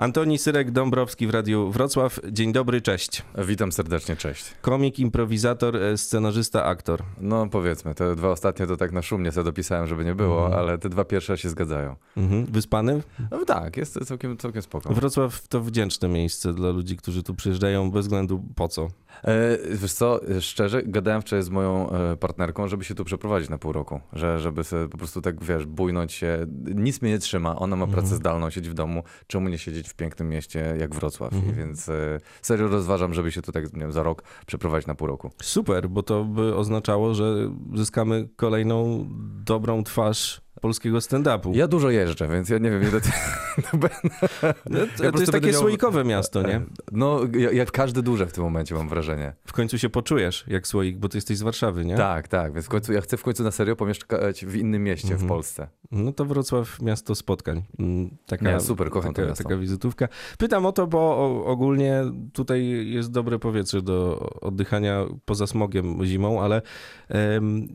Antoni Syrek-Dąbrowski w Radiu Wrocław. Dzień dobry, cześć. Witam serdecznie, cześć. Komik, improwizator, e, scenarzysta, aktor. No powiedzmy, te dwa ostatnie to tak na szumnie sobie dopisałem, żeby nie było, Mhm. ale te dwa pierwsze się zgadzają. Mhm. Wyspany? No tak, jest całkiem, całkiem spoko. Wrocław to wdzięczne miejsce dla ludzi, którzy tu przyjeżdżają bez względu po co. E, wiesz co, szczerze, gadałem wczoraj z moją e, partnerką, żeby się tu przeprowadzić na pół roku, że żeby sobie po prostu tak, wiesz, bujnąć się. Nic mnie nie trzyma, ona ma pracę zdalną, siedzi w domu, czemu nie siedzieć w pięknym mieście jak Wrocław? I więc e, serio rozważam, żeby się tu tak, nie wiem, za rok przeprowadzić na pół roku. Super, bo to by oznaczało, że zyskamy kolejną dobrą twarz polskiego stand-upu. Ja dużo jeżdżę, więc ja nie wiem, ile to... No, to, po to prostu jest będę takie miał- słoikowe miasto, nie? No, ja- jak każdy duże w tym momencie mam wrażenie. W końcu się poczujesz jak słoik, bo ty jesteś z Warszawy, nie? Tak, tak, więc w końcu, ja chcę w końcu na serio pomieszkać w innym mieście Mhm. w Polsce. No to Wrocław miasto spotkań. Mm, Taka, Nie, super, kocham to taka, taka wizytówka. Pytam o to, bo ogólnie tutaj jest dobre powietrze do oddychania poza smogiem zimą, ale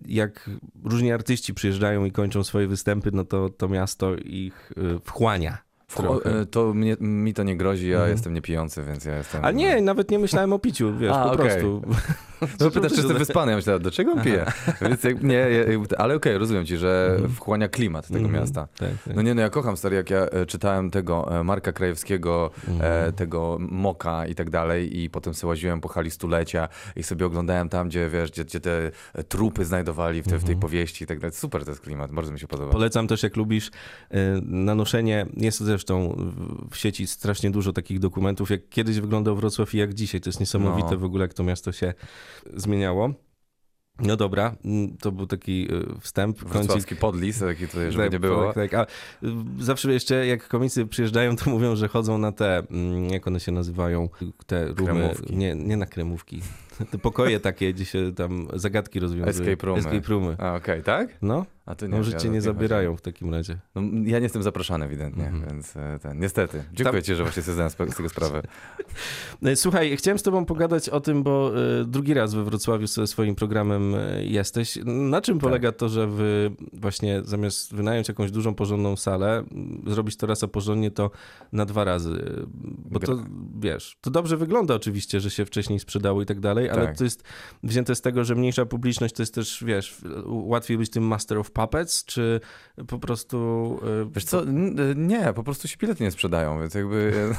jak różni artyści przyjeżdżają i kończą swoje występy, no to to miasto ich y, wchłania. Trochę. e, to mnie, mi to nie grozi, ja Mhm. jestem niepijący, więc ja jestem... A nie, nawet nie myślałem o piciu, wiesz, A, po okej. prostu. No pytasz, czy jestem wyspany, ja myślałem, dlaczego on pije? Więc jak, nie, ale okej, rozumiem ci, że Mhm. wchłania klimat tego Mhm. miasta. Tak, tak. No nie, no ja kocham, stary, jak ja e, czytałem tego e, Marka Krajewskiego, Mhm. tego Moka i tak dalej i potem sobie łaziłem po hali stulecia i sobie oglądałem tam, gdzie, wiesz, gdzie, gdzie te trupy znajdowali w, te, w tej powieści i tak dalej. Super to jest klimat, bardzo mi się podoba. Polecam też, jak lubisz y, nanoszenie. Jest zresztą w- sieci strasznie dużo takich dokumentów, jak kiedyś wyglądał Wrocław i jak dzisiaj. To jest niesamowite No. w ogóle, jak to miasto się zmieniało. No dobra, mm, to był taki y, wstęp. Wrocławski podlis, taki tutaj, żeby Tak, nie było. Tak, tak. A zawsze jeszcze jak komicy przyjeżdżają, to mówią, że chodzą na te, mm, jak one się nazywają, te rumy. Kremówki. Nie, nie na kremówki. Te pokoje takie, gdzie się tam zagadki rozwiązują. Escape roomy. Escape roomy. A, okej, tak? No, A to może ja cię nie nie zabierają w takim razie. No, ja nie jestem zapraszany ewidentnie, Mhm. więc e, ten, niestety. Dziękuję ci, że właśnie sobie zdałem z tego sprawę. E, Słuchaj, chciałem z tobą pogadać o tym, bo e, drugi raz we Wrocławiu ze swoim programem jesteś. Na czym polega to, że wy właśnie zamiast wynająć jakąś dużą, porządną salę, zrobić to raz, a porządnie to na dwa razy? Bo to, wiesz, to dobrze wygląda oczywiście, że się wcześniej sprzedało i tak dalej, ale Tak. to jest wzięte z tego, że mniejsza publiczność to jest też, wiesz, łatwiej być tym master of puppets, czy po prostu... e, Wiesz co, e, nie, po prostu się bilety nie sprzedają, więc jakby...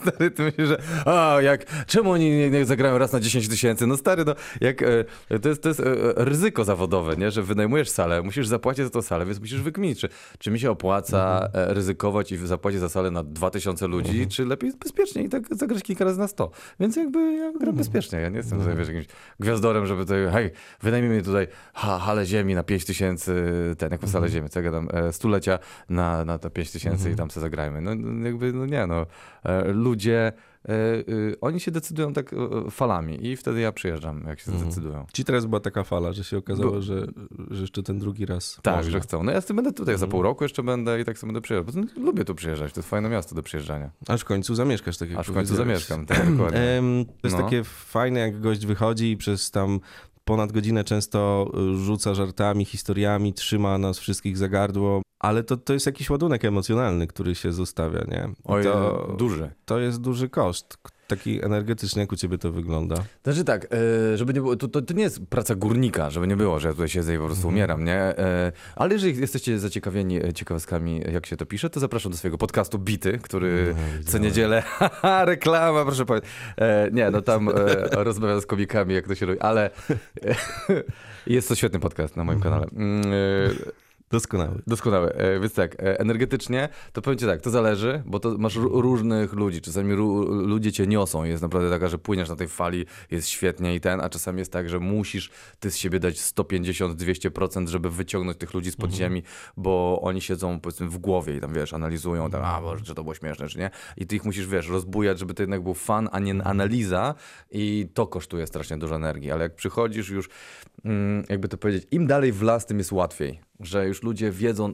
stary, ty myślisz, że a, jak, czemu oni nie, nie zagrają raz na 10 tysięcy? No stary, no, jak, e, to jest, to jest ryzyko zawodowe, nie, że wynajmujesz salę, musisz zapłacić za tą salę, więc musisz wykminić, czy, czy mi się opłaca e, ryzykować i zapłacić za salę na 2000 ludzi, czy lepiej bezpiecznie i tak zagrać kilka razy na 100. Więc jakby ja gram bezpiecznie, ja nie jestem tutaj, wiesz, jakimś gwiazdorem, żeby tutaj, hej, wynajmijmy tutaj ha, halę ziemi na 5 tysięcy, ten, jaką salę ziemi, co ja gadam, e, stulecia na, na te 5 tysięcy i tam sobie zagrajmy. No, jakby, no nie, no, e, ludzie, oni się decydują tak e, falami i wtedy ja przyjeżdżam, jak się Mhm. zdecydują. Ci teraz była taka fala, że się okazało, Bo- że, że jeszcze ten drugi raz Tak, można. że chcą. No ja z tym będę tutaj, za Mhm. pół roku jeszcze będę i tak sobie będę przyjeżdżał. Bo lubię tu przyjeżdżać, to jest fajne miasto do przyjeżdżania. Aż w końcu zamieszkasz, tak jak Aż w końcu zamieszkam, tak, dokładnie. To jest No. takie fajne, jak gość wychodzi i przez tam ponad godzinę często y, rzuca żartami, historiami, trzyma nas wszystkich za gardło, ale to, to jest jakiś ładunek emocjonalny, który się zostawia, nie? Oj, to, duży. to jest duży koszt. Taki energetyczny, jak u ciebie to wygląda. Znaczy tak, e, żeby nie było, to, to, to nie jest praca górnika, żeby nie było, że ja tutaj siedzę i po prostu umieram, nie? E, Ale jeżeli jesteście zaciekawieni e, ciekawostkami, jak się to pisze, to zapraszam do swojego podcastu Bity, który co niedzielę, reklama, proszę powiedzieć. Nie, no tam rozmawiam z komikami, jak to się robi, ale jest to świetny podcast na moim kanale. Doskonały. Doskonały. E, Więc tak, e, energetycznie to powiem ci tak, to zależy, bo to masz ró- różnych ludzi. Czasami ludzie cię niosą. Jest naprawdę taka, że płyniesz na tej fali, jest świetnie i ten, a czasami jest tak, że musisz ty z siebie dać 150-200%, żeby wyciągnąć tych ludzi z podziemi, bo oni siedzą powiedzmy w głowie i tam wiesz, analizują tam, a Boże, czy to było śmieszne, czy nie. I ty ich musisz, wiesz, rozbujać, żeby to jednak był fan, a nie analiza i to kosztuje strasznie dużo energii. Ale jak przychodzisz już, mm, jakby to powiedzieć, im dalej w las, tym jest łatwiej. Że już ludzie wiedzą, e,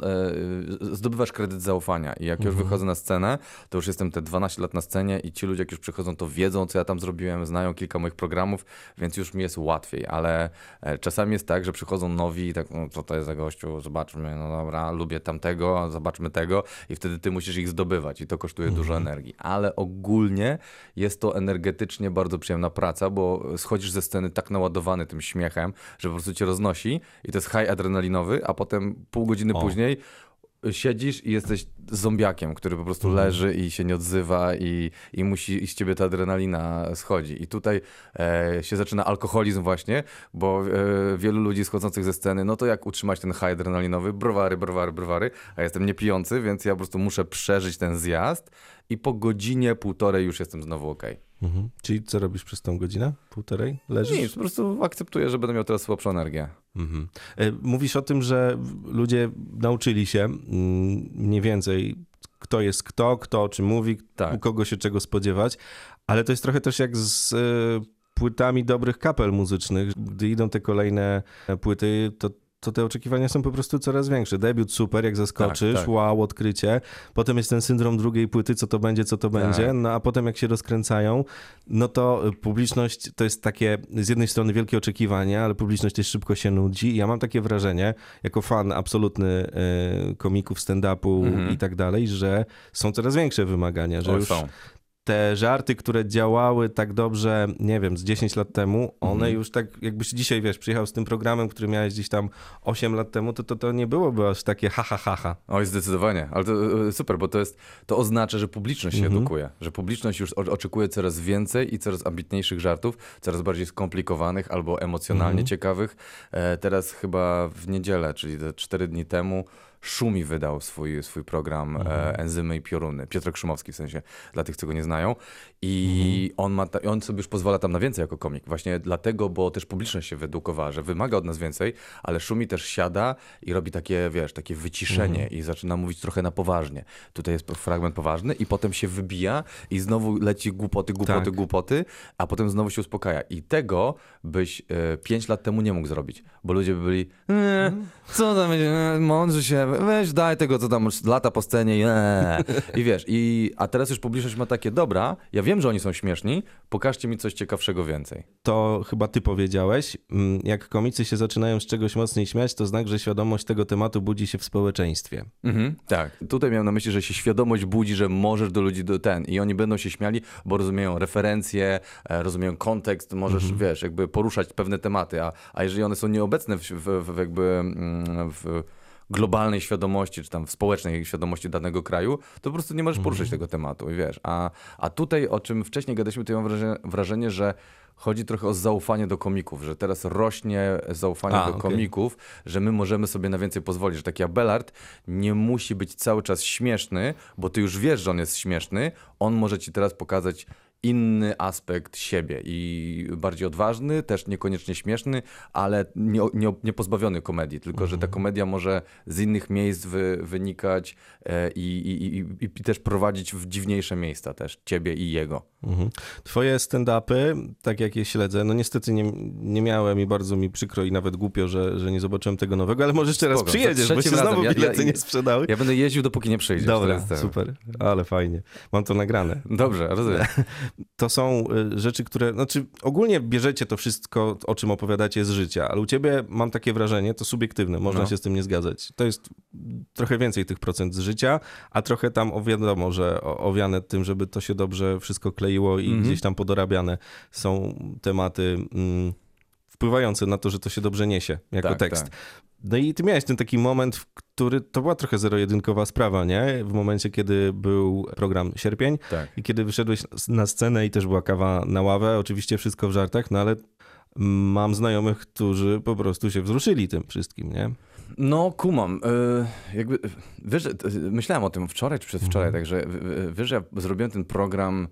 zdobywasz kredyt zaufania. I jak już wychodzę na scenę, to już jestem te 12 lat na scenie i ci ludzie jak już przychodzą, to wiedzą, co ja tam zrobiłem, znają kilka moich programów, więc już mi jest łatwiej, ale e, czasami jest tak, że przychodzą nowi i tak, no, co to jest za gościu, zobaczmy, no dobra, lubię tamtego, zobaczmy tego. I wtedy ty musisz ich zdobywać i to kosztuje dużo energii, ale ogólnie jest to energetycznie bardzo przyjemna praca, bo schodzisz ze sceny tak naładowany tym śmiechem, że po prostu cię roznosi i to jest high adrenalinowy, a potem pół godziny O. później siedzisz i jesteś zombiakiem, który po prostu leży i się nie odzywa i, i musi i z ciebie ta adrenalina schodzi. I tutaj e, się zaczyna alkoholizm właśnie, bo e, wielu ludzi schodzących ze sceny, no to jak utrzymać ten high adrenalinowy? Browary, browary, browary, a jestem niepijący, więc ja po prostu muszę przeżyć ten zjazd i po godzinie, półtorej już jestem znowu okej. Mhm. Czyli co robisz przez tą godzinę? Półtorej? Leżysz? Nic, po prostu akceptuję, że będę miał teraz słabszą energię. Mhm. E, Mówisz o tym, że ludzie nauczyli się mm, mniej więcej, kto jest kto, kto o czym mówi, Tak. u kogo się czego spodziewać, ale to jest trochę też jak z e, płytami dobrych kapel muzycznych. Gdy idą te kolejne płyty, to to te oczekiwania są po prostu coraz większe. Debiut super, jak zaskoczysz, Tak, tak. wow, odkrycie. Potem jest ten syndrom drugiej płyty, co to będzie, co to Tak. będzie. No a potem jak się rozkręcają, no to y, publiczność to jest takie z jednej strony wielkie oczekiwanie, ale publiczność też szybko się nudzi. I ja mam takie wrażenie, jako fan absolutny y, komików, stand-upu Mhm. i tak dalej, że są coraz większe wymagania, że już są. Te żarty, które działały tak dobrze, nie wiem, z 10 lat temu, one Mhm. już tak, jakbyś dzisiaj, wiesz, przyjechał z tym programem, który miałeś gdzieś tam 8 lat temu, to to, to nie byłoby aż takie ha, ha, ha, ha. Oj, zdecydowanie, ale to e, super, bo to jest, to oznacza, że publiczność się Mhm. edukuje, że publiczność już oczekuje coraz więcej i coraz ambitniejszych żartów, coraz bardziej skomplikowanych albo emocjonalnie Mhm. ciekawych. E, teraz chyba w niedzielę, czyli te cztery dni temu, Szumi wydał swój, swój program Mhm. e, Enzymy i Pioruny, Piotr Krzymowski w sensie, dla tych, co go nie znają. I Mhm. on, ma ta, on sobie już pozwala tam na więcej jako komik. Właśnie dlatego, bo też publiczność się wyedukowała, że wymaga od nas więcej, ale Szumi też siada i robi takie, wiesz, takie wyciszenie i zaczyna mówić trochę na poważnie. Tutaj jest fragment poważny i potem się wybija i znowu leci głupoty, głupoty, Tak. głupoty, a potem znowu się uspokaja. I tego byś e, pięć lat temu nie mógł zrobić, bo ludzie by byli e, co tam będzie, e, mądrzy się, weź daj tego, co tam lata po scenie i, e. I wiesz, i, a teraz już publiczność ma takie, dobra, ja wiem, że oni są śmieszni, pokażcie mi coś ciekawszego więcej. To chyba ty powiedziałeś, mm, jak komicy się zaczynają z czegoś mocniej śmiać, to znak, że świadomość tego tematu budzi się w społeczeństwie. Mhm, tak. Tutaj miałem na myśli, że się świadomość budzi, że możesz do ludzi do ten i oni będą się śmiali, bo rozumieją referencje, e, rozumieją kontekst, możesz, wiesz, jakby poruszać pewne tematy, a, a jeżeli one są nieobecne w, w, w jakby mm, w globalnej świadomości, czy tam w społecznej świadomości danego kraju, to po prostu nie możesz poruszać tego tematu i wiesz, a, a tutaj, o czym wcześniej gadaliśmy, to ja mam wrażenie, wrażenie, że chodzi trochę o zaufanie do komików, że teraz rośnie zaufanie A, do okej. komików, że my możemy sobie na więcej pozwolić, że taki Abelard nie musi być cały czas śmieszny, bo ty już wiesz, że on jest śmieszny, on może ci teraz pokazać inny aspekt siebie i bardziej odważny, też niekoniecznie śmieszny, ale nie, nie, nie pozbawiony komedii, tylko że ta komedia może z innych miejsc wy, wynikać e, i, i, i, i też prowadzić w dziwniejsze miejsca też, ciebie i jego. Mhm. Twoje stand-upy, tak jak je śledzę, no niestety nie, nie miałem i bardzo mi przykro i nawet głupio, że, że nie zobaczyłem tego nowego, ale może jeszcze raz Spoko, przyjedziesz, bo się razem. znowu Ja- ja- bilety nie sprzedały. Ja będę jeździł, dopóki nie przyjdziesz. Dobra, super, ale fajnie. Mam to nagrane. Dobrze, rozumiem. To są y, rzeczy, które, znaczy ogólnie bierzecie to wszystko, o czym opowiadacie z życia, ale u ciebie mam takie wrażenie, to subiektywne, można No. się z tym nie zgadzać. To jest trochę więcej tych procent z życia, a trochę tam o wiadomo, że owiane tym, żeby to się dobrze wszystko kleiło i Mhm. gdzieś tam podorabiane są tematy mm, wpływające na to, że to się dobrze niesie jako Tak, tekst. tak. No i ty miałeś ten taki moment, w który to była trochę zero-jedynkowa sprawa, nie? W momencie, kiedy był program Sierpień Tak. i kiedy wyszedłeś na scenę i też była kawa na ławę, oczywiście wszystko w żartach, no ale mam znajomych, którzy po prostu się wzruszyli tym wszystkim, nie? No, kumam. Y, jakby, wiesz, y, myślałem o tym wczoraj czy przedwczoraj, Mhm. także y, wiesz, ja zrobiłem ten program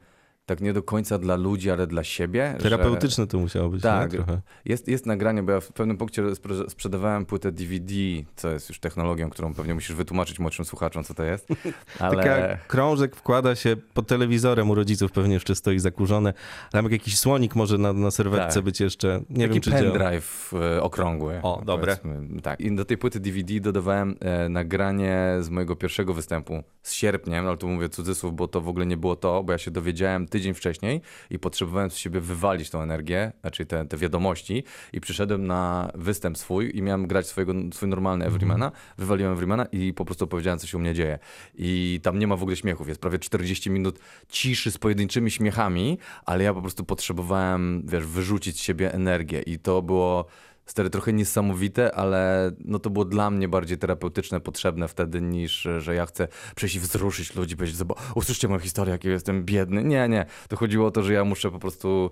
tak nie do końca dla ludzi, ale dla siebie. że- Terapeutyczne to musiało być, Tak. nie? Trochę. Jest, jest nagranie, bo ja w pewnym punkcie sprzedawałem płytę DVD, co jest już technologią, którą pewnie musisz wytłumaczyć młodszym słuchaczom, co to jest. Ale... Taka krążek wkłada się pod telewizorem u rodziców, pewnie jeszcze stoi zakurzone. Tam jakiś słonik może na, na serwetce Tak. być jeszcze, nie Taki wiem czy działa. pendrive e, okrągły. O, dobre. Tak. I do tej płyty DVD dodawałem e, nagranie z mojego pierwszego występu z sierpniem, ale tu mówię cudzysłów, bo to w ogóle nie było to, bo ja się dowiedziałem tydzień wcześniej i potrzebowałem z siebie wywalić tą energię, znaczy te, te wiadomości i przyszedłem na występ swój i miałem grać swojego, swój normalny Everymana, wywaliłem Everymana i po prostu powiedziałem, co się u mnie dzieje. I tam nie ma w ogóle śmiechów, jest prawie 40 minut ciszy z pojedynczymi śmiechami, ale ja po prostu potrzebowałem, wiesz, wyrzucić z siebie energię. I to było stary trochę niesamowite, ale no to było dla mnie bardziej terapeutyczne, potrzebne wtedy niż, że ja chcę przyjść i wzruszyć ludzi, powiedzieć, bo usłyszcie moją historię, jak ja jestem biedny. Nie, nie. To chodziło o to, że ja muszę po prostu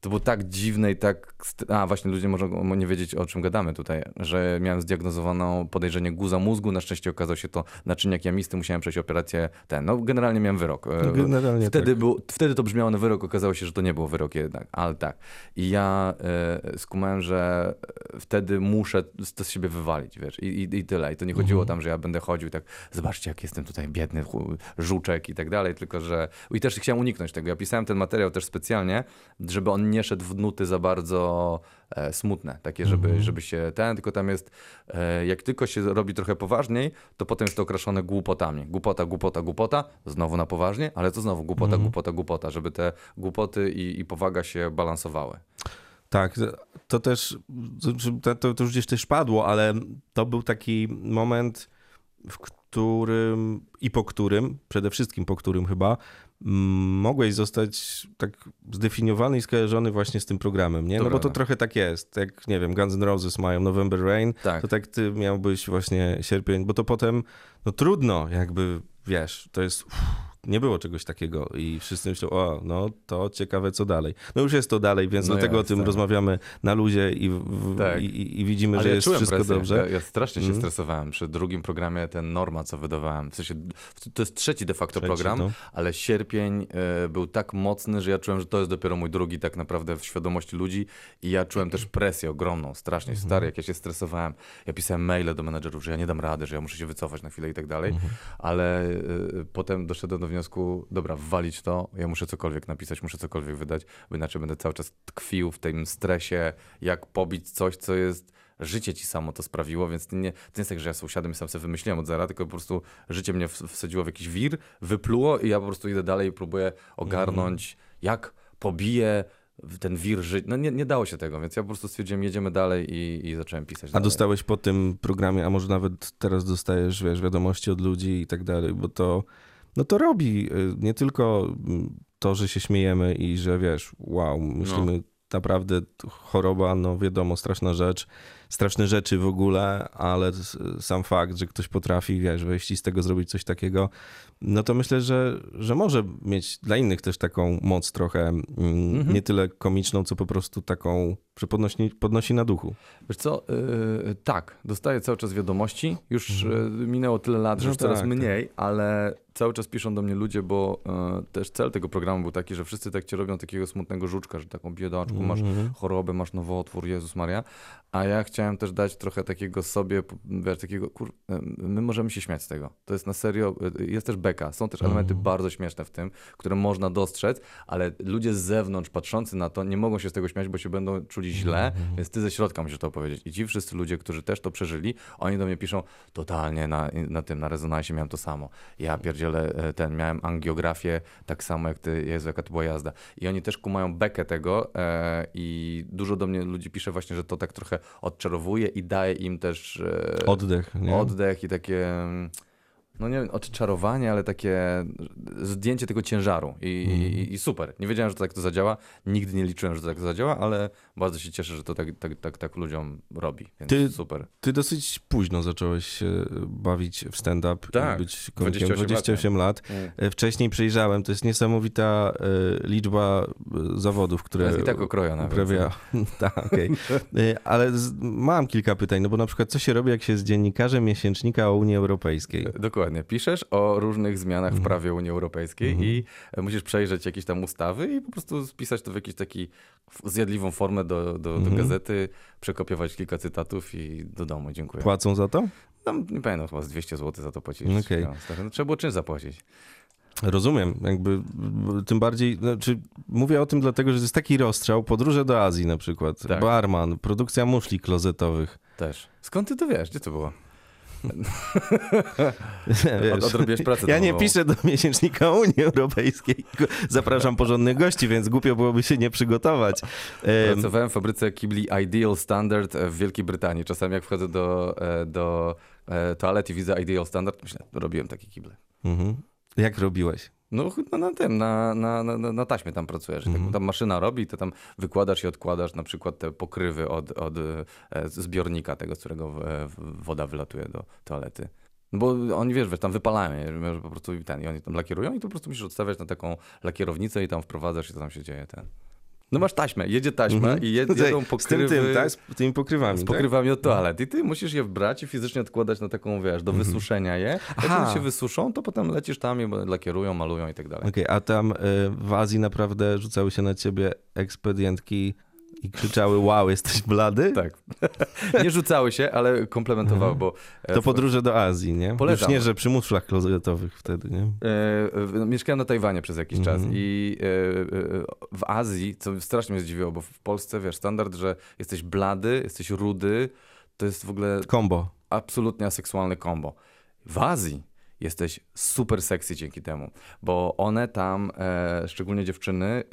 to było tak dziwne i tak. A, właśnie ludzie mogą nie wiedzieć, o czym gadamy tutaj, że miałem zdiagnozowaną podejrzenie guza mózgu. Na szczęście okazało się to naczyniak jamisty, musiałem przejść operację ten. No, generalnie miałem wyrok. E, No, generalnie wtedy, tak. był, wtedy to brzmiało na wyrok, okazało się, że to nie był wyrok jednak, ale tak. I ja e, skumałem, że wtedy muszę to z siebie wywalić, wiesz, i, i, i tyle. I to nie chodziło tam, że ja będę chodził i tak, zobaczcie, jak jestem tutaj biedny, żuczek i tak dalej, tylko że... I też chciałem uniknąć tego. Ja pisałem ten materiał też specjalnie, żeby on nie szedł w nuty za bardzo e, smutne, takie, żeby, żeby się ten, tylko tam jest, e, jak tylko się robi trochę poważniej, to potem jest to okraszone głupotami. Głupota, głupota, głupota, znowu na poważnie, ale to znowu głupota, głupota, głupota, żeby te głupoty i, i powaga się balansowały. Tak, to też, to, to, to już gdzieś też padło, ale to był taki moment, w którym i po którym, przede wszystkim po którym chyba, mm, mogłeś zostać tak zdefiniowany i skojarzony właśnie z tym programem, nie? To No bo to prawda. trochę tak jest, jak, nie wiem, Guns N' Roses mają November Rain, Tak. to tak ty miałbyś właśnie sierpień, bo to potem, no trudno jakby, wiesz, to jest... Uff, nie było czegoś takiego i wszyscy myślą, o, no to ciekawe co dalej. No już jest to dalej, więc No dlatego o tym tak. rozmawiamy na luzie i, w, Tak. i- i, widzimy, Ale że ja jest czułem wszystko presję. dobrze. Ja, ja strasznie się Mhm. stresowałem przy drugim programie, ten Norma, co wydawałem. W sensie, to jest trzeci de facto Trzeci, program, no. ale sierpień e, był tak mocny, że ja czułem, że to jest dopiero mój drugi tak naprawdę w świadomości ludzi i ja czułem też presję ogromną, strasznie Mhm. stary, jak ja się stresowałem. Ja pisałem maile do menedżerów, że ja nie dam rady, że ja muszę się wycofać na chwilę i tak dalej, Mhm. ale e, potem doszedłem do wniosku, dobra, walić to, ja muszę cokolwiek napisać, muszę cokolwiek wydać, bo inaczej będę cały czas tkwił w tym stresie, jak pobić coś, co jest życie ci samo to sprawiło, więc to nie, to nie jest tak, że ja sobie usiadłem i sam sobie wymyśliłem od zera, tylko po prostu życie mnie wsadziło w jakiś wir, wypluło i ja po prostu idę dalej i próbuję ogarnąć, jak pobiję ten wir żyć. No nie, nie dało się tego, więc ja po prostu stwierdziłem, jedziemy dalej i, i zacząłem pisać A dalej. dostałeś po tym programie, a może nawet teraz dostajesz, wiesz, wiadomości od ludzi i tak dalej, bo to, no to robi y, nie tylko mm, to, że się śmiejemy i że wiesz, wow, myślimy naprawdę t- choroba, no wiadomo, straszna rzecz, straszne rzeczy w ogóle, ale sam fakt, że ktoś potrafi, wiesz, wejść i z tego zrobić coś takiego, no to myślę, że, że może mieć dla innych też taką moc trochę, mm, Mhm. nie tyle komiczną, co po prostu taką, że podnosi, podnosi na duchu. Wiesz co, yy, tak, dostaję cały czas wiadomości. Już yy, minęło tyle lat, że No już coraz tak, mniej, ale cały czas piszą do mnie ludzie, bo yy, też cel tego programu był taki, że wszyscy tak cię robią takiego smutnego żuczka, że taką biedaczku, masz Mhm. chorobę, masz nowotwór, Jezus Maria. A ja chciałem też dać trochę takiego sobie, wiesz, takiego, kur... my możemy się śmiać z tego. To jest na serio, yy, jest też beka. Są też elementy bardzo śmieszne w tym, które można dostrzec, ale ludzie z zewnątrz patrzący na to nie mogą się z tego śmiać, bo się będą czuli źle, więc ty ze środka musisz to opowiedzieć. I ci wszyscy ludzie, którzy też to przeżyli, oni do mnie piszą totalnie na, na tym, na rezonansie miałem to samo. Ja pierdzielę e, ten, miałem angiografię tak samo jak ty, Jezu, jaka to była jazda. I oni też kumają bekę tego e, i dużo do mnie ludzi pisze właśnie, że to tak trochę odczarowuje i daje im też e, Oddech, nie? oddech i takie, mm, no nie wiem, odczarowanie, ale takie zdjęcie tego ciężaru I, i, i super. Nie wiedziałem, że tak to zadziała, nigdy nie liczyłem, że tak to zadziała, ale bardzo się cieszę, że to tak, tak, tak, tak ludziom robi, Ty- super. Ty dosyć późno zacząłeś się bawić w stand-up Tak, i być komikiem. 28 28 lat. Mm. E, Wcześniej przejrzałem, to jest niesamowita e, liczba e, zawodów, które Jest i tak okrojona. uprawia. tak, okej. Ale z, mam kilka pytań, no bo na przykład co się robi, jak się jest dziennikarzem miesięcznika o Unii Europejskiej? Dokładnie. Piszesz o różnych zmianach Mhm. w prawie Unii Europejskiej i e, musisz przejrzeć jakieś tam ustawy i po prostu spisać to w jakiś taki zjadliwą formę do, do, Mhm. do gazety, przekopiować kilka cytatów i do domu. Dziękuję. Płacą za to? Tam, nie pamiętam, chyba z 200 zł za to płacić. Okej. No, no, trzeba było czym zapłacić. Rozumiem, jakby tym bardziej, znaczy mówię o tym dlatego, że to jest taki rozstrzał, podróże do Azji na przykład, Tak. barman, produkcja muszli klozetowych. Też. Skąd ty to wiesz? Gdzie to było? Wiesz, pracę ja nie piszę do miesięcznika Unii Europejskiej, zapraszam porządnych gości, więc głupio byłoby się nie przygotować. Em, Pracowałem w fabryce kibli Ideal Standard w Wielkiej Brytanii. Czasami jak wchodzę do, e, do e, toalety i widzę Ideal Standard, myślę, robiłem takie kible. mhm. Jak robiłeś? No na tym, na, na, na, na taśmie tam pracujesz. Tak, tam maszyna robi, to tam wykładasz i odkładasz na przykład te pokrywy od, od e, zbiornika tego, z którego e, woda wylatuje do toalety. No bo oni, wiesz, wiesz, tam wypalają, że po prostu ten, i oni tam lakierują i to po prostu musisz odstawiać na taką lakierownicę i tam wprowadzasz i to tam się dzieje ten. No masz taśmę, jedzie taśma Mhm. i jed, Tutaj jedą Z pokrywy. tym, tym, tak? Z tymi pokrywami, Z tak? pokrywami od toalet. I ty musisz je wbrać i fizycznie odkładać na taką, wiesz, do wysuszenia je. Jak Mhm. Aha. one się wysuszą, to potem lecisz tam i lakierują, malują i tak dalej. Okej, a tam y, w Azji naprawdę rzucały się na ciebie ekspedientki i krzyczały, wow, jesteś blady? Tak. nie rzucały się, ale komplementowały, bo... e, To podróże do Azji, nie? Polecam. Już nie, że przy muszlach klozetowych wtedy, nie? E, mieszkałem na Tajwanie przez jakiś Mhm. czas i e, e, w Azji, co strasznie mnie zdziwiło, bo w Polsce, wiesz, standard, że jesteś blady, jesteś rudy, to jest w ogóle Kombo. absolutnie aseksualne kombo. W Azji jesteś super sexy dzięki temu, bo one tam, e, szczególnie dziewczyny,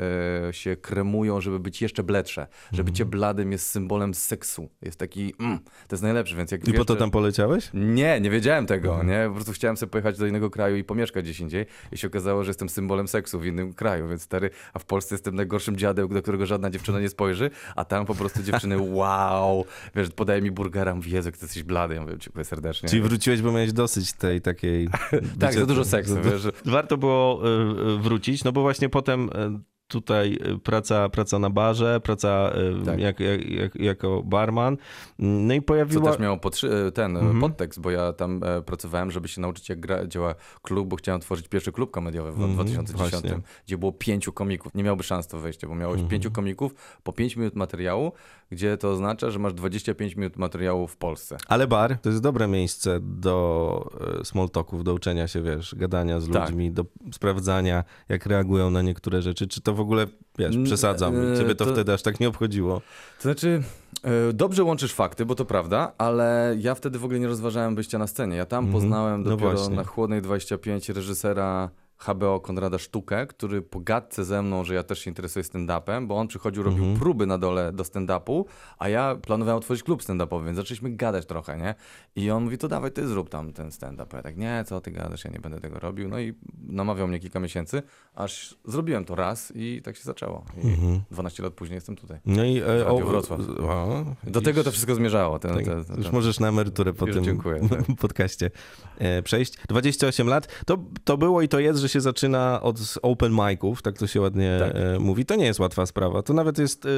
e, się kremują, żeby być jeszcze bledsze, że bycie Mhm. bladym jest symbolem seksu. Jest taki, mm, to jest najlepsze, więc jak I wiesz, po to tam poleciałeś? nie, nie wiedziałem tego, Mhm. nie? Po prostu chciałem sobie pojechać do innego kraju i pomieszkać gdzieś indziej i się okazało, że jestem symbolem seksu w innym kraju, więc stary, a w Polsce jestem najgorszym dziadem, do którego żadna dziewczyna nie spojrzy, a tam po prostu dziewczyny, wow, wiesz, podaje mi burgera, mówi, Jezu, ty jesteś blady, ja mówię, dziękuję serdecznie. Czyli wróciłeś, bo miałeś dosyć tej takiej... tak, za dużo seksu, wiesz. Warto było y, y, wrócić, no bo właśnie potem y, tutaj y, praca, praca na barze, praca y, Tak. jak, jak, jak, jako barman. No i Co pojawiła... też miało podszy- ten Mhm. podtekst, bo ja tam e, pracowałem, żeby się nauczyć, jak gra, działa klub, bo chciałem tworzyć pierwszy klub komediowy w Mhm, 2010, właśnie. gdzie było pięciu komików. Nie miałby szans to wejście, bo miałeś Mhm. pięciu komików po 5 minut materiału, gdzie to oznacza, że masz 25 minut materiału w Polsce. Ale bar to jest dobre miejsce do e, small talków, do uczenia się, wiesz, gadania z Tak. ludźmi, do sprawdzania, jak reagują na niektóre rzeczy. Czy to w ogóle, wiesz, przesadzam, e, ciebie to, to- wtedy aż tak nie obchodziło. To znaczy, e, dobrze łączysz fakty, bo to prawda, ale ja wtedy w ogóle nie rozważałem bycia na scenie. Ja tam Mhm. poznałem No dopiero właśnie. na Chłodnej 25 reżysera HBO Konrada Sztukę, który po gadce ze mną, że ja też się interesuję stand-upem, bo on przychodził, robił Mhm. próby na dole do stand-upu, a ja planowałem otworzyć klub stand-upowy, więc zaczęliśmy gadać trochę, nie? I on mówi, to dawaj, ty zrób tam ten stand-up. Ja tak, nie, co ty gadasz, ja nie będę tego robił. No i namawiał mnie kilka miesięcy, aż zrobiłem to raz i tak się zaczęło. I Mhm. 12 lat później jestem tutaj. No i... E, Radio Wrocław. o, Do tego to wszystko zmierzało. Ten, tak, ten, ten, już możesz na emeryturę po tym dziękuję, tak. podcaście e, przejść. 28 lat. To, to było i to jest, że się zaczyna od open miców, tak to się ładnie Tak. e, mówi. To nie jest łatwa sprawa. To nawet jest... E,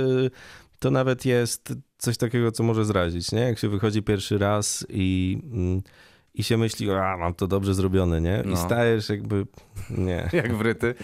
to nawet jest coś takiego, co może zrazić, nie? Jak się wychodzi pierwszy raz i, mm, i się myśli, a mam to dobrze zrobione, nie? I No. stajesz jakby, nie. Jak wryty.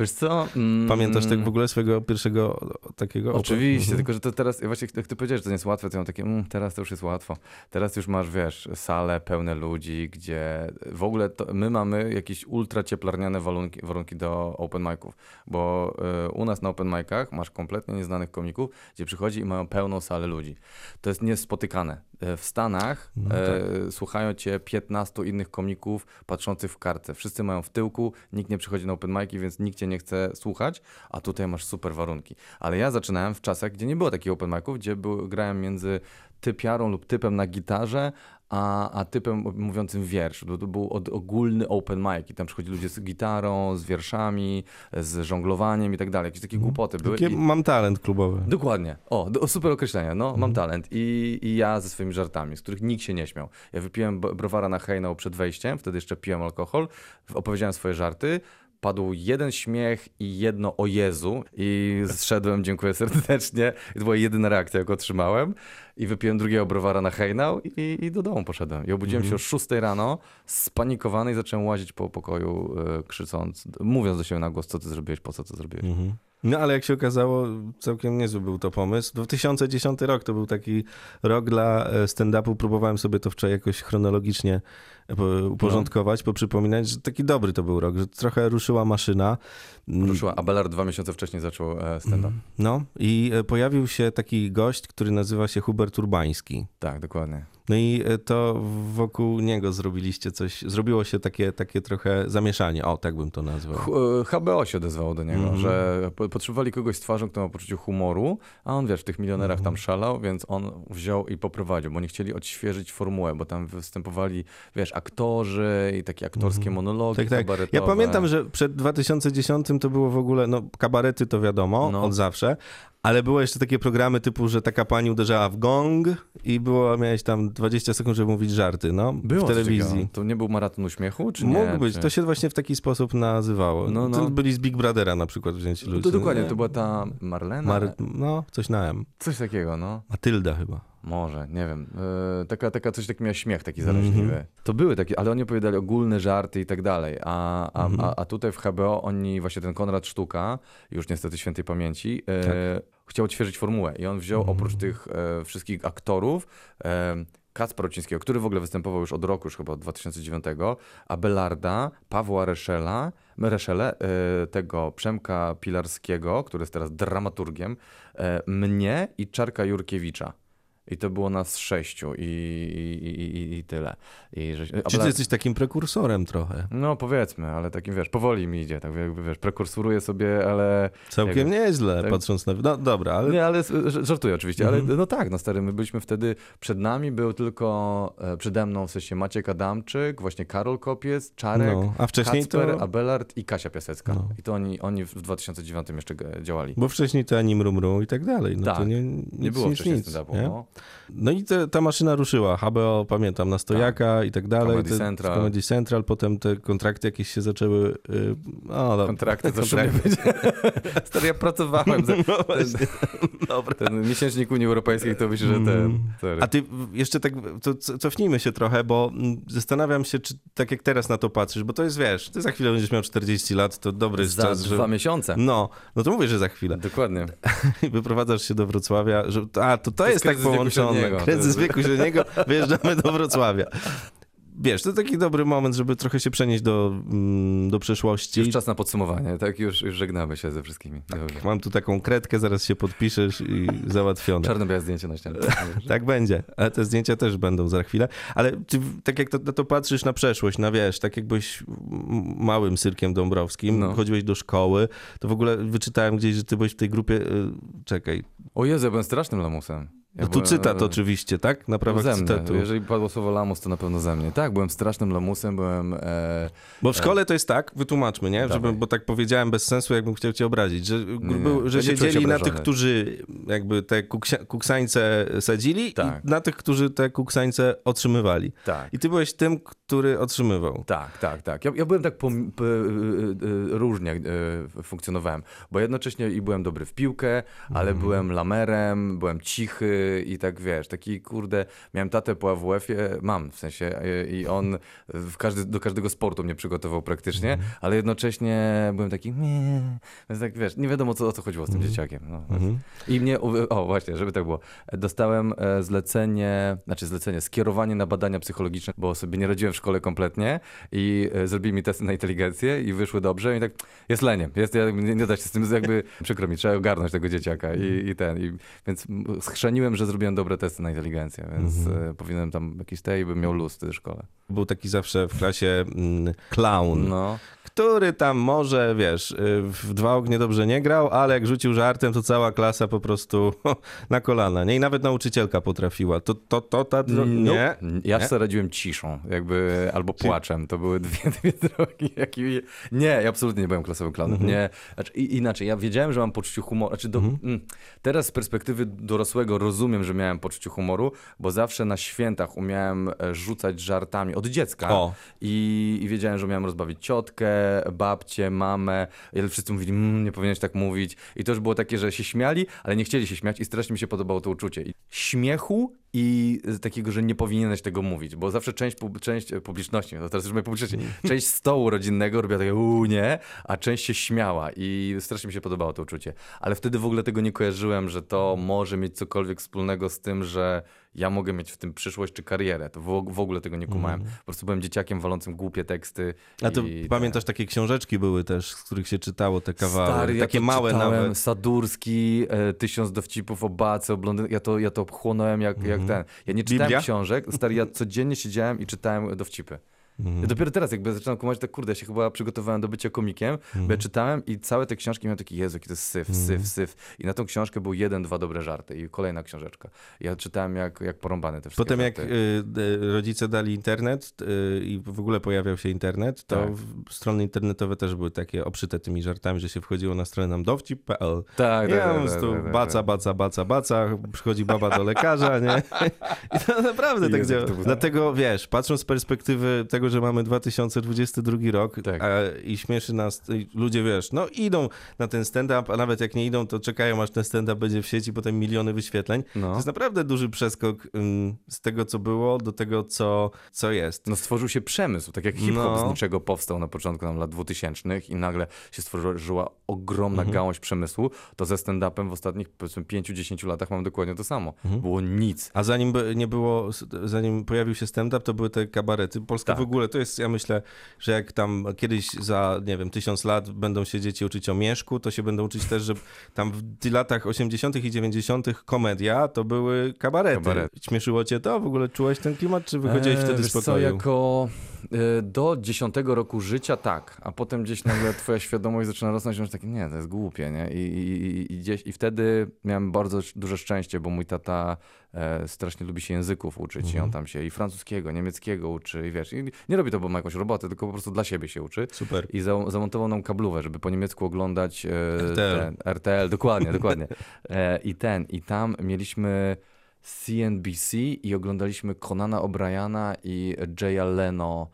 Wiesz co? Mm, Pamiętasz tak w ogóle swojego pierwszego takiego? Oczywiście, Mhm. tylko że to teraz, właśnie jak ty powiedziałeś, że to nie jest łatwe, to ja mam takie, mm, teraz to już jest łatwo. Teraz już masz, wiesz, sale pełne ludzi, gdzie w ogóle to, my mamy jakieś ultra cieplarniane warunki, warunki do open miców, bo y, u nas na open micach masz kompletnie nieznanych komików, gdzie przychodzi i mają pełną salę ludzi. To jest niespotykane. E, W Stanach No e, słuchają cię 15 innych komików patrzących w kartce. Wszyscy mają w tyłku, nikt nie przychodzi na open mic'i, więc nikt cię nie chce słuchać, a tutaj masz super warunki. Ale ja zaczynałem w czasach, gdzie nie było takich open mic'ów, gdzie był, grałem między typiarą lub typem na gitarze, a, a typem mówiącym wiersz. To, to był od, ogólny open mic i tam przychodzili ludzie z gitarą, z wierszami, z żonglowaniem i tak dalej. Jakieś takie głupoty były. I... mam talent klubowy. Dokładnie. O, do, super określenie. No, mam talent. I, I ja ze swoimi żartami, z których nikt się nie śmiał. Ja wypiłem browara na hejnał przed wejściem, wtedy jeszcze piłem alkohol, opowiedziałem swoje żarty. Padł jeden śmiech i jedno o Jezu i zszedłem, dziękuję serdecznie. I to była jedyna reakcja, jaką otrzymałem. I wypiłem drugiego browara na hejnał i, i do domu poszedłem. I obudziłem Mhm. się o 6 rano, spanikowany i zacząłem łazić po pokoju, e, krzycząc, mówiąc do siebie na głos, co ty zrobiłeś, po co to zrobiłeś. Mhm. No ale jak się okazało, całkiem niezły był to pomysł. 2010 rok to był taki rok dla e, stand-upu. Próbowałem sobie to wczoraj jakoś chronologicznie po- uporządkować, poprzypominać, że taki dobry to był rok, że trochę ruszyła maszyna. Mm, Ruszyła. Abelard dwa miesiące wcześniej zaczął e, stand-up. No i e, pojawił się taki gość, który nazywa się Hubert Urbański. Tak, dokładnie. No i e, to wokół niego zrobiliście coś, zrobiło się takie, takie trochę zamieszanie, o tak bym to nazwał. HBO się odezwało do niego, Mhm. że po- potrzebowali kogoś z twarzą, kto ma poczucie humoru, a on wiesz, w tych milionerach Mhm. tam szalał, więc on wziął i poprowadził, bo oni chcieli odświeżyć formułę, bo tam występowali, wiesz, aktorzy i takie aktorskie monologi Tak, tak. Ja kabaretowe. pamiętam, że przed 2010 to było w ogóle, no kabarety to wiadomo, No. od zawsze, ale było jeszcze takie programy typu, że taka pani uderzała w gong i było, miałeś tam 20 sekund, żeby mówić żarty, no, Było w telewizji. To nie był maraton uśmiechu, czy nie? Mógł być, czy... to się właśnie w taki sposób nazywało. No, no. To byli z Big Brothera na przykład wzięci ludzie. To dokładnie, nie? to była ta Marlena? Mar... No, coś na M. Coś takiego, no. Matylda chyba. Może, nie wiem. Yy, taka, taka coś taki miała śmiech taki Mhm. zaraźliwy. To były takie, ale oni opowiadali ogólne żarty i tak dalej. A, a, Mhm. a, a tutaj w HBO oni, właśnie ten Konrad Sztuka, już niestety świętej pamięci, yy, Tak. chciał odświeżyć formułę. I on wziął Mhm. oprócz tych e, wszystkich aktorów Kacpra Ocińskiego, który w ogóle występował już od roku, już chyba od 2009, Abelarda, Pawła Reszela, Reszele, tego Przemka Pilarskiego, który jest teraz dramaturgiem, mnie i Czarka Jurkiewicza. I to było nas sześciu i, i, i, i, tyle. I, że, Czy ty jesteś takim prekursorem trochę? No powiedzmy, ale takim wiesz, powoli mi idzie, tak jakby wiesz, prekursuruję sobie, ale Całkiem Jakby- nieźle, tak. patrząc na... No dobra, ale... Nie, ale żartuję oczywiście, Mhm. ale no tak, no stary, my byliśmy wtedy, przed nami był tylko, e, przede mną w sensie Maciek Adamczyk, właśnie Karol Kopiec, Czarek, No, a wcześniej Kacper, to... Abelard i Kasia Piasecka. No. I to oni, oni w 2009 jeszcze działali. Bo wcześniej to ani mrumru i tak dalej. No Tak. to nie, nic, Nie było wcześniej nic, nie? No. No i te, ta maszyna ruszyła. HBO, pamiętam, na stojaka i tak dalej. Comedy te, Central. Comedy Central, potem te kontrakty jakieś się zaczęły... Y, no, dobra. Kontrakty, to Kontrakty. szumnie będzie. Stary, ja pracowałem za No właśnie. Dobra. ten miesięcznik Unii Europejskiej, to myślę, że ten... Mm. Sorry. A ty jeszcze tak, to co- cofnijmy się trochę, bo mm, zastanawiam się, czy tak jak teraz na to patrzysz, bo to jest, wiesz, ty za chwilę będziesz miał 40 lat, to dobry za czas, że... dwa miesiące. No, no to mówię, że za chwilę. Dokładnie. Wyprowadzasz się do Wrocławia, że a, to, to, jest jest tak wieku połączone. Kryzys wieku średniego, wyjeżdżamy do Wrocławia. Wiesz, to taki dobry moment, żeby trochę się przenieść do, mm, do przeszłości. Już czas na podsumowanie, tak? Już, już żegnamy się ze wszystkimi. Dobrze. Mam tu taką kredkę, zaraz się podpiszesz i załatwione. Czarno-białe zdjęcie na ścianie. Tak będzie, ale te zdjęcia też będą za chwilę. Ale ty, tak jak to, to patrzysz na przeszłość, na wiesz, tak jak byłeś m- małym Syrkiem Dąbrowskim, No. chodziłeś do szkoły, to w ogóle wyczytałem gdzieś, że ty byłeś w tej grupie, y, czekaj, O Jezu, ja byłem strasznym lamusem. Ja no tu byłem- cytat oczywiście, tak? Na prawach ze mnie. cytatu. Jeżeli padło słowo lamus, to na pewno ze mnie. Tak, byłem strasznym lamusem, byłem... E... Bo w szkole to jest tak, wytłumaczmy, nie? Żeby, bo tak powiedziałem bez sensu, jakbym chciał cię obrazić, że, nie. Że Ja siedzieli na tych, którzy jakby te kuksia, kuksańce sadzili Tak. i na tych, którzy te kuksańce otrzymywali. Tak. I ty byłeś tym, który otrzymywał. Tak, tak, tak. Ja, ja byłem tak pom- p- y, y, y, różnie y, funkcjonowałem, bo jednocześnie i byłem dobry w piłkę, ale Mhm. byłem lamerem, byłem cichy i tak wiesz, taki kurde, miałem tatę po AWF-ie, mam w sensie y, i on każdy, do każdego sportu mnie przygotował praktycznie, Mhm. ale jednocześnie byłem taki nie, więc tak wiesz, nie wiadomo co, o co chodziło z tym dzieciakiem. No. Mhm. I mnie, o właśnie, żeby tak było, dostałem e, zlecenie, znaczy zlecenie, skierowanie na badania psychologiczne, bo sobie nie radziłem w szkole kompletnie i e, zrobili mi testy na inteligencję i wyszły dobrze i tak, jest leniem, jest, nie, nie da się z tym, jakby, przykro mi, trzeba ogarnąć tego dzieciaka i, i ten, i, więc m, schrzeniłem, że zrobiłem dobre testy na inteligencję, więc e, powinienem tam jakiś tej i bym miał luz w szkole. Był taki zawsze w klasie mm, clown, No, który tam może, wiesz, y, w dwa ognie dobrze nie grał, ale jak rzucił żartem, to cała klasa po prostu na kolana, nie? I nawet nauczycielka potrafiła. To, to, to, ta, dro- nie? Ja Nie? sobie radziłem ciszą, jakby, albo płaczem. To były dwie, dwie drogi. Nie, ja absolutnie nie byłem klasowym klaunem. Mhm. Nie. Znaczy, inaczej, ja wiedziałem, że mam poczucie humoru. Znaczy, do, Mhm. mm, teraz z perspektywy dorosłego rozumiem, że miałem poczucie humoru, bo zawsze na świętach umiałem e, rzucać żartami od dziecka. O. I, I wiedziałem, że umiałem rozbawić ciotkę, babcię, mamę. I wszyscy mówili, mmm, nie powinieneś tak mówić. I to już było takie, że się śmiali, ale nie chcieli się śmiać i strasznie mi się podobało to uczucie. I śmiechu i takiego, że nie powinieneś tego mówić, bo zawsze część, pub- część e, publiczności, no teraz już mówię publiczności, część stołu rodzinnego robiła takie uuu nie, a część się śmiała i strasznie mi się podobało to uczucie. Ale wtedy w ogóle tego nie kojarzyłem, że to może mieć cokolwiek wspólnego z tym, że ja mogę mieć w tym przyszłość czy karierę. To w, ogóle tego nie kumałem. Po prostu byłem dzieciakiem walącym głupie teksty. A to pamiętasz, takie książeczki były też, z których się czytało te kawały, Stary, takie ja małe czytałem, nawet. Sadurski, e, Tysiąc dowcipów o Bace, o blondyn... ja, to, ja to chłonąłem jak, jak ten. Ja nie czytałem Biblia? książek, stary, ja codziennie siedziałem i czytałem dowcipy. Ja dopiero teraz jakby zaczynam kumać, tak kurde, ja się chyba przygotowałem do bycia komikiem, bo ja czytałem i całe te książki miałem taki, Jezu, jaki to jest syf, syf, syf. I na tą książkę był jeden, dwa dobre żarty i kolejna książeczka. Ja czytałem jak, jak porąbane te wszystkie Potem jak żarty. y, y, rodzice dali internet y, i w ogóle pojawiał się internet, to Tak. strony internetowe też były takie obszyte tymi żartami, że się wchodziło na stronę nam dowcip.pl. Tak, tak, po tak, prostu tak, tak, baca, tak. baca, baca, baca, przychodzi baba do lekarza, nie? I to naprawdę tak Jezu, działa. Dlatego wiesz, patrząc z perspektywy tego, że mamy 2022 rok Tak. a, i śmieszy nas, ludzie wiesz, no idą na ten stand-up, a nawet jak nie idą, to czekają aż ten stand-up będzie w sieci, potem miliony wyświetleń. To No. jest naprawdę duży przeskok z tego, co było, do tego, co, co jest. No stworzył się przemysł, tak jak hip-hop No. z niczego powstał na początku nam lat 2000 i nagle się stworzyła ogromna Mhm. gałąź przemysłu, to ze stand-upem w ostatnich powiedzmy 5-10 latach mamy dokładnie to samo. Mhm. Było nic. A zanim nie było, zanim pojawił się stand-up, to były te kabarety. Polska Tak. w ogóle, to jest, ja myślę, że jak tam kiedyś za, nie wiem, tysiąc lat będą się dzieci uczyć o Mieszku, to się będą uczyć też, że tam w latach 80. i 90. komedia to były kabarety. Kabarety. Śmieszyło cię to? W ogóle czułeś ten klimat, czy wychodziłeś Eee, wtedy z wiesz co, pokoju? jako do 10 roku życia tak, a potem gdzieś nagle twoja świadomość zaczyna rosnąć i masz takie, nie, to jest głupie, nie? I, i, i- gdzieś, I wtedy miałem bardzo duże szczęście, bo mój tata e, strasznie lubi się języków uczyć Mhm. i on tam się i francuskiego, niemieckiego uczy i wiesz, i nie robi to, bo ma jakąś robotę, tylko po prostu dla siebie się uczy. Super. I za, zamontował nam kablówę, żeby po niemiecku oglądać e, RTL. Ten, RTL, dokładnie, dokładnie. E, I ten, i tam mieliśmy CNBC i oglądaliśmy Conana O'Briana i Jaya Leno,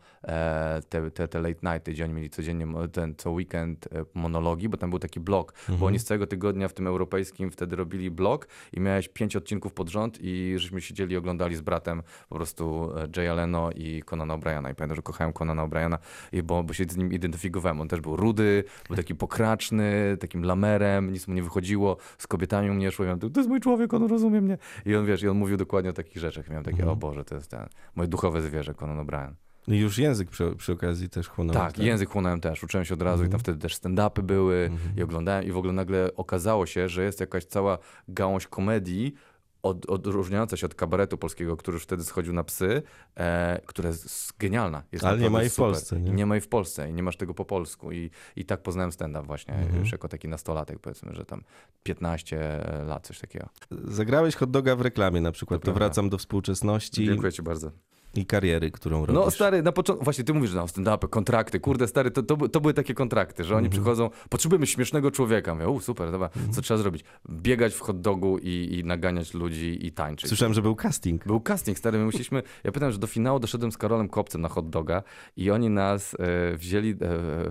te, te, te late nighty, gdzie oni mieli codziennie, ten, co weekend e, monologi, bo tam był taki blok, bo oni z całego tygodnia w tym europejskim wtedy robili blok i miałeś pięć odcinków pod rząd i żeśmy siedzieli i oglądali z bratem po prostu e, Jaya Leno i Conana O'Briana i pamiętam, że kochałem Conana O'Briana, i bo, bo się z nim identyfikowałem. On też był rudy, był taki pokraczny, takim lamerem, nic mu nie wychodziło, z kobietami u mnie szło, ja mówię, to jest mój człowiek, on rozumie mnie. I on, wiesz, i on mówił dokładnie o takich rzeczach. Miałem takie, o Boże, to jest ten, moje duchowe zwierzę, Conan O'Brien. No już język przy, przy okazji też chłonąłeś. Tak, język chłonąłem też, uczyłem się od razu i tam wtedy też stand-upy były i oglądałem i w ogóle nagle okazało się, że jest jakaś cała gałąź komedii, od, odróżniająca się od kabaretu polskiego, który już wtedy schodził na psy, e, która jest genialna. Jest Ale nie ma jej w. Polsce, nie? Nie ma jej w Polsce i nie masz tego po polsku. I, i tak poznałem stand-up właśnie, Mhm. już jako taki nastolatek powiedzmy, że tam 15 lat, coś takiego. Zagrałeś hot doga w reklamie na przykład. To wracam do współczesności Dziękuję ci bardzo. I kariery, którą robisz. No stary, na początku, właśnie ty mówisz, że no, stand-upy, kontrakty, kurde stary, to, to, to były takie kontrakty, że oni Mhm. przychodzą, potrzebujemy śmiesznego człowieka, mówię, u super, dobra, co trzeba zrobić? Biegać w hot dogu i, i naganiać ludzi i tańczyć. Słyszałem, że był casting. Był casting, stary, my musieliśmy, ja pamiętam, że do finału doszedłem z Karolem Kopcem na hot doga i oni nas e, wzięli e,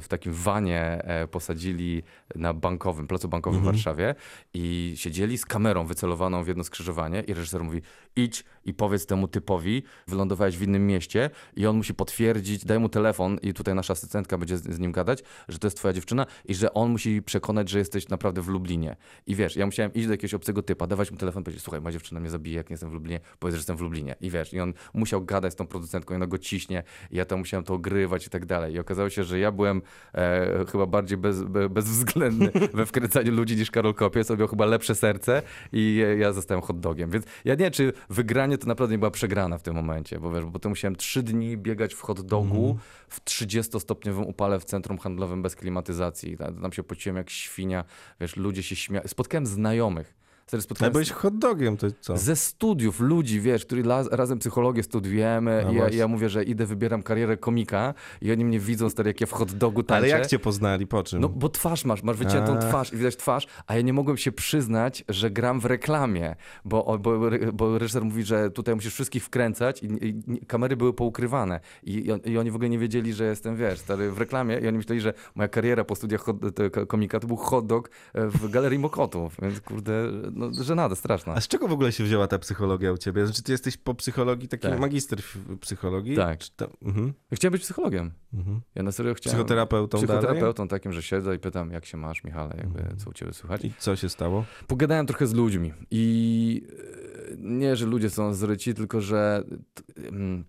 w takim wanie, e, posadzili na bankowym, placu bankowym w Warszawie i siedzieli z kamerą wycelowaną w jedno skrzyżowanie i reżyser mówi, idź i powiedz temu typowi, wylądowałeś w innym mieście i on musi potwierdzić, daj mu telefon i tutaj nasza asystentka będzie z, z nim gadać, że to jest twoja dziewczyna i że on musi przekonać, że jesteś naprawdę w Lublinie. I wiesz, ja musiałem iść do jakiegoś obcego typa, dawać mu telefon, powiedzieć, słuchaj, moja dziewczyna mnie zabije, jak nie jestem w Lublinie, powiedz, że jestem w Lublinie. I wiesz, i on musiał gadać z tą producentką i ona go ciśnie i ja tam musiałem to ogrywać i tak dalej. I okazało się, że ja byłem e, chyba bardziej bez, be, bezwzględny we wkręcaniu ludzi niż Karol Kopiec, on miał chyba lepsze serce i ja zostałem hot dogiem. Więc ja nie wiem, czy wygranie to naprawdę nie była przegrana w tym momencie, bo wiesz, bo potem musiałem trzy dni biegać w hot dogu w 30-stopniowym upale w centrum handlowym bez klimatyzacji. Tam tam się pociłem jak świnia, wiesz, ludzie się śmiali. Spotkałem znajomych, Ale spotkałem byłeś hot dogiem, to co? ze studiów ludzi, wiesz, którzy razem psychologię studiujemy No i ja, ja mówię, że idę, wybieram karierę komika i oni mnie widzą, stary, jak ja w hot dogu tańczę. Ale jak cię poznali, po czym? No bo twarz masz, masz wyciętą A. twarz i widać twarz, a ja nie mogłem się przyznać, że gram w reklamie, bo, bo, bo reżyser mówi, że tutaj musisz wszystkich wkręcać i, i, i kamery były poukrywane I, i, on- i oni w ogóle nie wiedzieli, że jestem, wiesz, stary, w reklamie i oni myśleli, że moja kariera po studiach hot, ko- komika to był hot dog e, w Galerii Mokotów, więc kurde, no, żenada straszna. A z czego w ogóle się wzięła ta psychologia u ciebie? Znaczy ty jesteś po psychologii, taki Tak. magister w psychologii? Tak. Czy mhm, Chciałem być psychologiem. mhm. Ja na serio chciałem... Psychoterapeutą, dalej? Psychoterapeutą takim, że siedzę i pytam, jak się masz, Michale, jakby, co u ciebie słychać. I co się stało? Pogadałem trochę z ludźmi i e, nie, że ludzie są zryci, tylko że mm,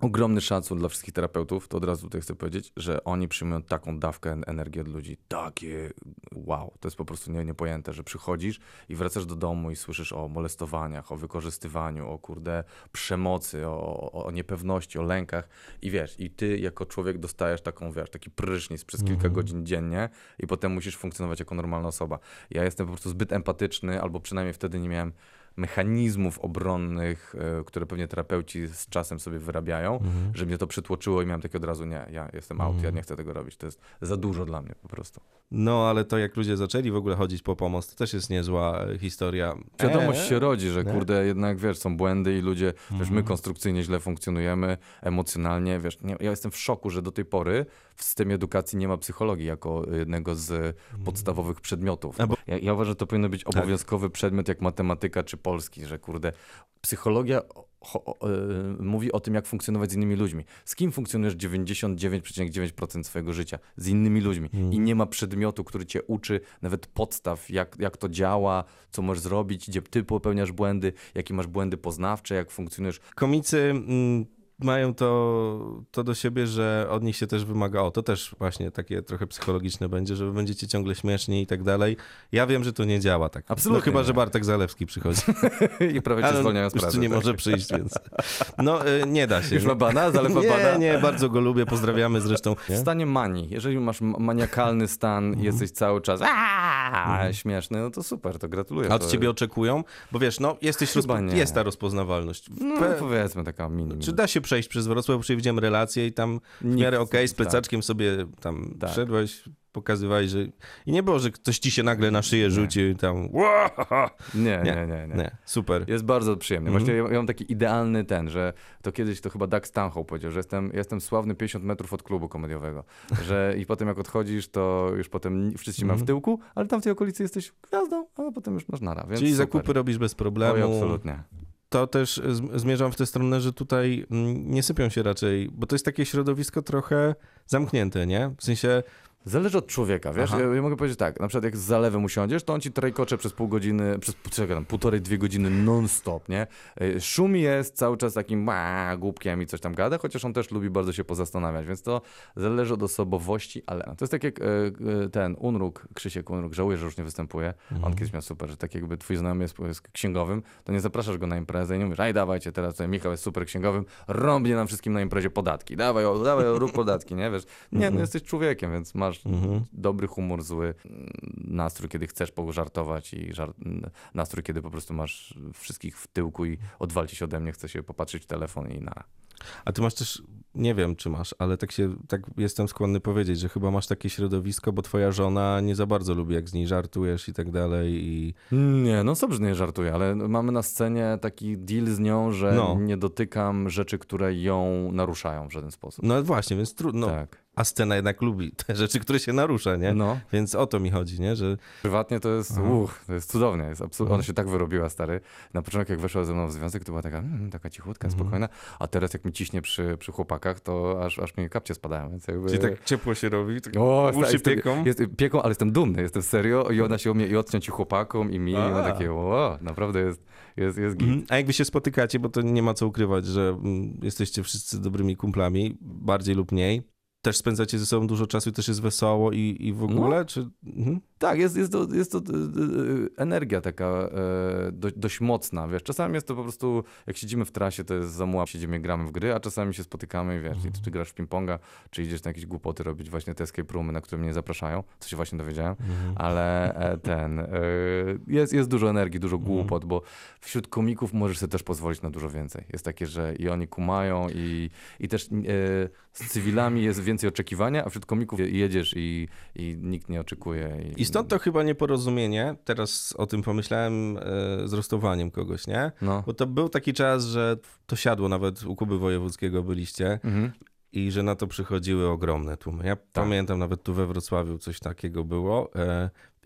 ogromny szacun dla wszystkich terapeutów, to od razu tutaj chcę powiedzieć, że oni przyjmują taką dawkę en- energii od ludzi, takie wow, to jest po prostu nie, niepojęte, że przychodzisz i wracasz do domu i słyszysz o molestowaniach, o wykorzystywaniu, o kurde przemocy, o, o, niepewności, o lękach. I wiesz, i ty jako człowiek dostajesz taką, wiesz, taki prysznic przez kilka godzin dziennie i potem musisz funkcjonować jako normalna osoba. Ja jestem po prostu zbyt empatyczny, albo przynajmniej wtedy nie miałem mechanizmów obronnych, e, które pewnie terapeuci z czasem sobie wyrabiają, że mnie to przytłoczyło i miałem takie od razu, nie, ja jestem out, ja nie chcę tego robić, to jest za dużo dla mnie po prostu. No, ale to jak ludzie zaczęli w ogóle chodzić po pomoc, to też jest niezła e, historia. Świadomość Eee, się rodzi, że kurde, jednak wiesz, są błędy i ludzie, wiesz, Mhm. my konstrukcyjnie źle funkcjonujemy, emocjonalnie, wiesz, nie, ja jestem w szoku, że do tej pory w systemie edukacji nie ma psychologii jako jednego z podstawowych przedmiotów. Bo- Ja, ja uważam, że to powinno być obowiązkowy przedmiot jak matematyka czy polski, że kurde, psychologia e, mówi o tym, jak funkcjonować z innymi ludźmi. Z kim funkcjonujesz 99,9% swojego życia? Z innymi ludźmi. I nie ma przedmiotu, który cię uczy nawet podstaw, jak, jak to działa, co możesz zrobić, gdzie ty popełniasz błędy, jakie masz błędy poznawcze, jak funkcjonujesz. Komicy mm, mają to, to do siebie, że od nich się też wymaga, o to też właśnie takie trochę psychologiczne będzie, że wy będziecie ciągle śmieszni i tak dalej. Ja wiem, że to nie działa tak. Absolutnie No chyba, że Bartek Zalewski przychodzi. I prawie cię zwolniają z pracy. nie tak? może przyjść, więc... No, y, nie da się. Już ma bana? Zalewa nie, bana? nie, bardzo go lubię, pozdrawiamy zresztą. W stanie manii. Jeżeli masz ma- maniakalny stan Mhm. i jesteś cały czas "Aaa", śmieszny, no to super, to gratuluję. A od ciebie oczekują? Bo wiesz, no jesteś jest ta rozpoznawalność. No powiedzmy taka mini. Czy da się przejść przez Wrocław, widziałem relacje i tam w Nikt- miarę okej, z tak. plecaczkiem sobie tam Tak. szedłeś, pokazywałeś, że... I nie było, że ktoś ci się nagle na szyję rzucił i tam... Nie, Nie, nie, nie, super. Jest bardzo przyjemnie. Mhm. Właściwie ja, mam taki idealny ten, że to kiedyś to chyba Doug Stanhope powiedział, że jestem, jestem sławny 50 metrów od klubu komediowego. Że i potem jak odchodzisz, to już potem wszyscy mają w tyłku, ale tam w tej okolicy jesteś gwiazdą, a potem już masz nara. Czyli zakupy robisz bez problemu. absolutnie. To też zmierzam w tę stronę, że tutaj mm, nie sypią się raczej, bo to jest takie środowisko trochę zamknięte, nie? W sensie, Zależy od człowieka, wiesz? Ja, ja mogę powiedzieć tak, na przykład jak z zalewem usiądziesz, to on ci trajkocze przez pół godziny, przez czekaj, tam, półtorej, dwie godziny non-stop, nie? Y, Szum jest cały czas takim "Ła", głupkiem i coś tam gada, chociaż on też lubi bardzo się pozastanawiać, więc to zależy od osobowości, ale to jest tak jak e, e, ten Unruk, Krzysiek Unruk, żałuję, że już nie występuje, on kiedyś miał super, że tak jakby twój znajomy jest, jest księgowym, to nie zapraszasz go na imprezę i nie mówisz, aj dawajcie, teraz tutaj Michał jest super księgowym, rąbnie nam wszystkim na imprezie podatki, dawaj, o, dawaj, o, rób podatki, nie? Wiesz, nie, no jesteś człowiekiem, więc masz dobry humor, zły mm, nastrój, kiedy chcesz pożartować i żart, nastrój, kiedy po prostu masz wszystkich w tyłku i odwalcie się ode mnie, chce się popatrzeć w telefon i na. a ty masz też, nie wiem czy masz, ale tak się, tak jestem skłonny powiedzieć, że chyba masz takie środowisko, bo twoja żona nie za bardzo lubi, jak z niej żartujesz i tak dalej i... Nie, no dobrze, nie żartuję, ale mamy na scenie taki deal z nią, że No. nie dotykam rzeczy, które ją naruszają w żaden sposób. No właśnie, więc trudno, Tak. A scena jednak lubi te rzeczy, które się narusza, nie? No, Więc o to mi chodzi, nie? Że prywatnie to jest, uch, to jest cudownie, jest absolutnie, ona się tak wyrobiła, stary. Na początku jak weszła ze mną w związek, to była taka, mm, taka cichutka, spokojna, a teraz jak mi ciśnie przy, przy chłopakach, to aż, aż mi kapcie spadają, więc jakby... Czyli tak ciepło się robi, tak O, uszy jestem, pieką. Jest, pieką, ale jestem dumny, jestem serio i ona się o mnie i odciąć i chłopakom i mi, i ona takie, o, naprawdę jest, jest, jest git. Mhm. A jak wy się spotykacie, bo to nie ma co ukrywać, że mm, jesteście wszyscy dobrymi kumplami, bardziej lub mniej. Też spędzacie ze sobą dużo czasu i też jest wesoło i, i w No. ogóle? Czy... Mhm. Tak, jest, jest to, jest to e, e, energia taka e, do, dość mocna, wiesz. Czasami jest to po prostu, jak siedzimy w trasie, to jest zamuła, siedzimy, gramy w gry, a czasami się spotykamy i wiesz, i czy grasz w ping-ponga, czy idziesz na jakieś głupoty robić właśnie te escape roomy, na które mnie nie zapraszają, co się właśnie dowiedziałem, ale e, ten, e, jest, jest dużo energii, dużo głupot, bo wśród komików możesz sobie też pozwolić na dużo więcej. Jest takie, że i oni kumają i, i też z cywilami jest więcej oczekiwania, a wśród komików jedziesz i, i nikt nie oczekuje. I stąd to chyba nieporozumienie, teraz o tym pomyślałem, e, z rostowaniem kogoś, nie? No. Bo to był taki czas, że to siadło, nawet u Kuby Wojewódzkiego byliście Mhm. i że na to przychodziły ogromne tłumy. Ja pamiętam nawet tu we Wrocławiu coś takiego było.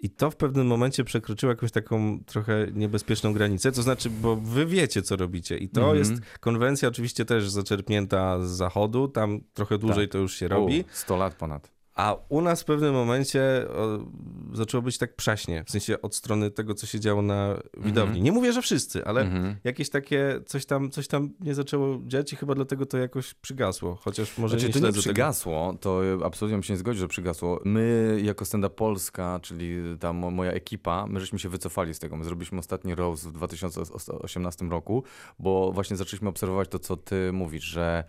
I to w pewnym momencie przekroczyło jakąś taką trochę niebezpieczną granicę. To znaczy, bo wy wiecie, co robicie. I to Mhm. jest konwencja oczywiście też zaczerpnięta z zachodu. Tam trochę dłużej to już się robi. U, 100 lat ponad. A u nas w pewnym momencie zaczęło być tak przaśnie, w sensie od strony tego, co się działo na widowni. Nie mówię, że wszyscy, ale Mhm. jakieś takie, coś tam, coś tam nie zaczęło dziać i chyba dlatego to jakoś przygasło, chociaż może Znaczy, nie to nie śledzę tego. przygasło, to absolutnie bym się nie zgodził, że przygasło. My jako Stenda Polska, czyli ta mo- moja ekipa, my żeśmy się wycofali z tego. My zrobiliśmy ostatni roast w 2018 roku, bo właśnie zaczęliśmy obserwować to, co ty mówisz, że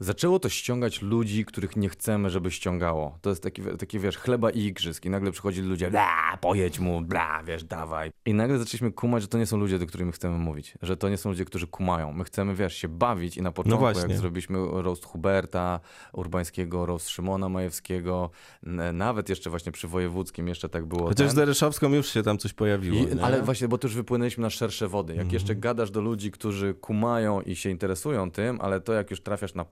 Zaczęło to ściągać ludzi, których nie chcemy, żeby ściągało. To jest taki, taki wiesz, chleba i igrzysk. I nagle przychodzi ludzie, bla, pojedź mu, bla, wiesz, dawaj. I nagle zaczęliśmy kumać, że to nie są ludzie, do których my chcemy mówić. Że to nie są ludzie, którzy kumają. My chcemy, wiesz, się bawić i na początku, jak właśnie. zrobiliśmy roast Huberta Urbańskiego, roast Szymona Majewskiego, nawet jeszcze właśnie przy Wojewódzkim jeszcze tak było. Chociaż ten. z Dereszowską już się tam coś pojawiło. I, ale właśnie, bo to już wypłynęliśmy na szersze wody. Jak jeszcze gadasz do ludzi, którzy kumają i się interesują tym, ale to jak już trafiasz na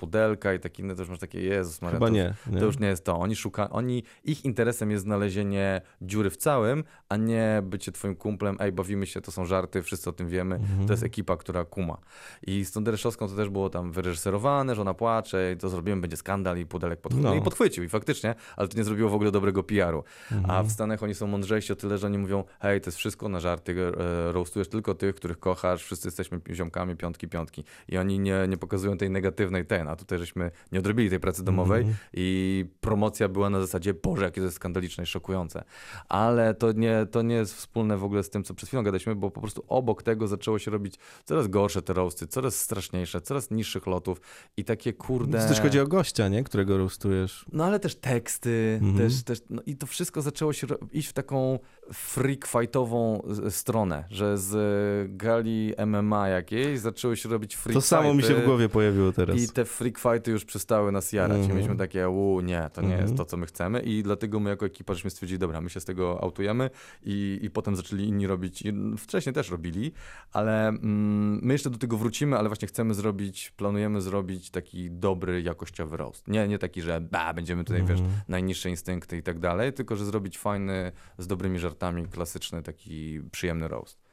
i takie inne, to już masz takie, Jezus Maria, Chyba to, nie, nie. to już nie jest to. Oni szuka, oni, ich interesem jest znalezienie dziury w całym, a nie bycie twoim kumplem, ej, bawimy się, to są żarty, wszyscy o tym wiemy. Mhm. To jest ekipa, która kuma. I z tą Dereszowską to też było tam wyreżyserowane, że ona płacze i to zrobimy, będzie skandal i pudelek podchwycił. No. I podchwycił i faktycznie, ale to nie zrobiło w ogóle dobrego PR-u. Mhm. A w Stanach oni są mądrzejsi o tyle, że oni mówią, hej, to jest wszystko na żarty, e, roastujesz tylko tych, których kochasz, wszyscy jesteśmy ziomkami, piątki, piątki. I oni nie, nie pokazują tej negatywnej ten, a tutaj żeśmy nie odrobili tej pracy domowej Mhm. i promocja była na zasadzie, Boże, jakie to jest skandaliczne i szokujące. Ale to nie, to nie jest wspólne w ogóle z tym, co przed chwilą gadaliśmy, bo po prostu obok tego zaczęło się robić coraz gorsze te roasty, coraz straszniejsze, coraz niższych lotów i takie kurde... To też chodzi o gościa, nie? Którego roastujesz. No ale też teksty, Mhm. też, też, no i to wszystko zaczęło się iść w taką freak fightową stronę, że z e, gali MMA jakiejś zaczęły się robić freak To samo mi się fighty w głowie pojawiło teraz. I te freak fighty już przestały nas jarać i Mhm. mieliśmy takie, u nie, to nie Mhm. jest to, co my chcemy i dlatego my jako ekipa żeśmy stwierdzili, dobra, my się z tego autujemy i, i potem zaczęli inni robić, wcześniej też robili, ale mm, my jeszcze do tego wrócimy, ale właśnie chcemy zrobić, planujemy zrobić taki dobry, jakościowy roast. Nie, nie taki, że ba, będziemy tutaj, wiesz, Mhm. najniższe instynkty i tak dalej, tylko że zrobić fajny, z dobrymi żartami, klasyczny, taki przyjemny roast.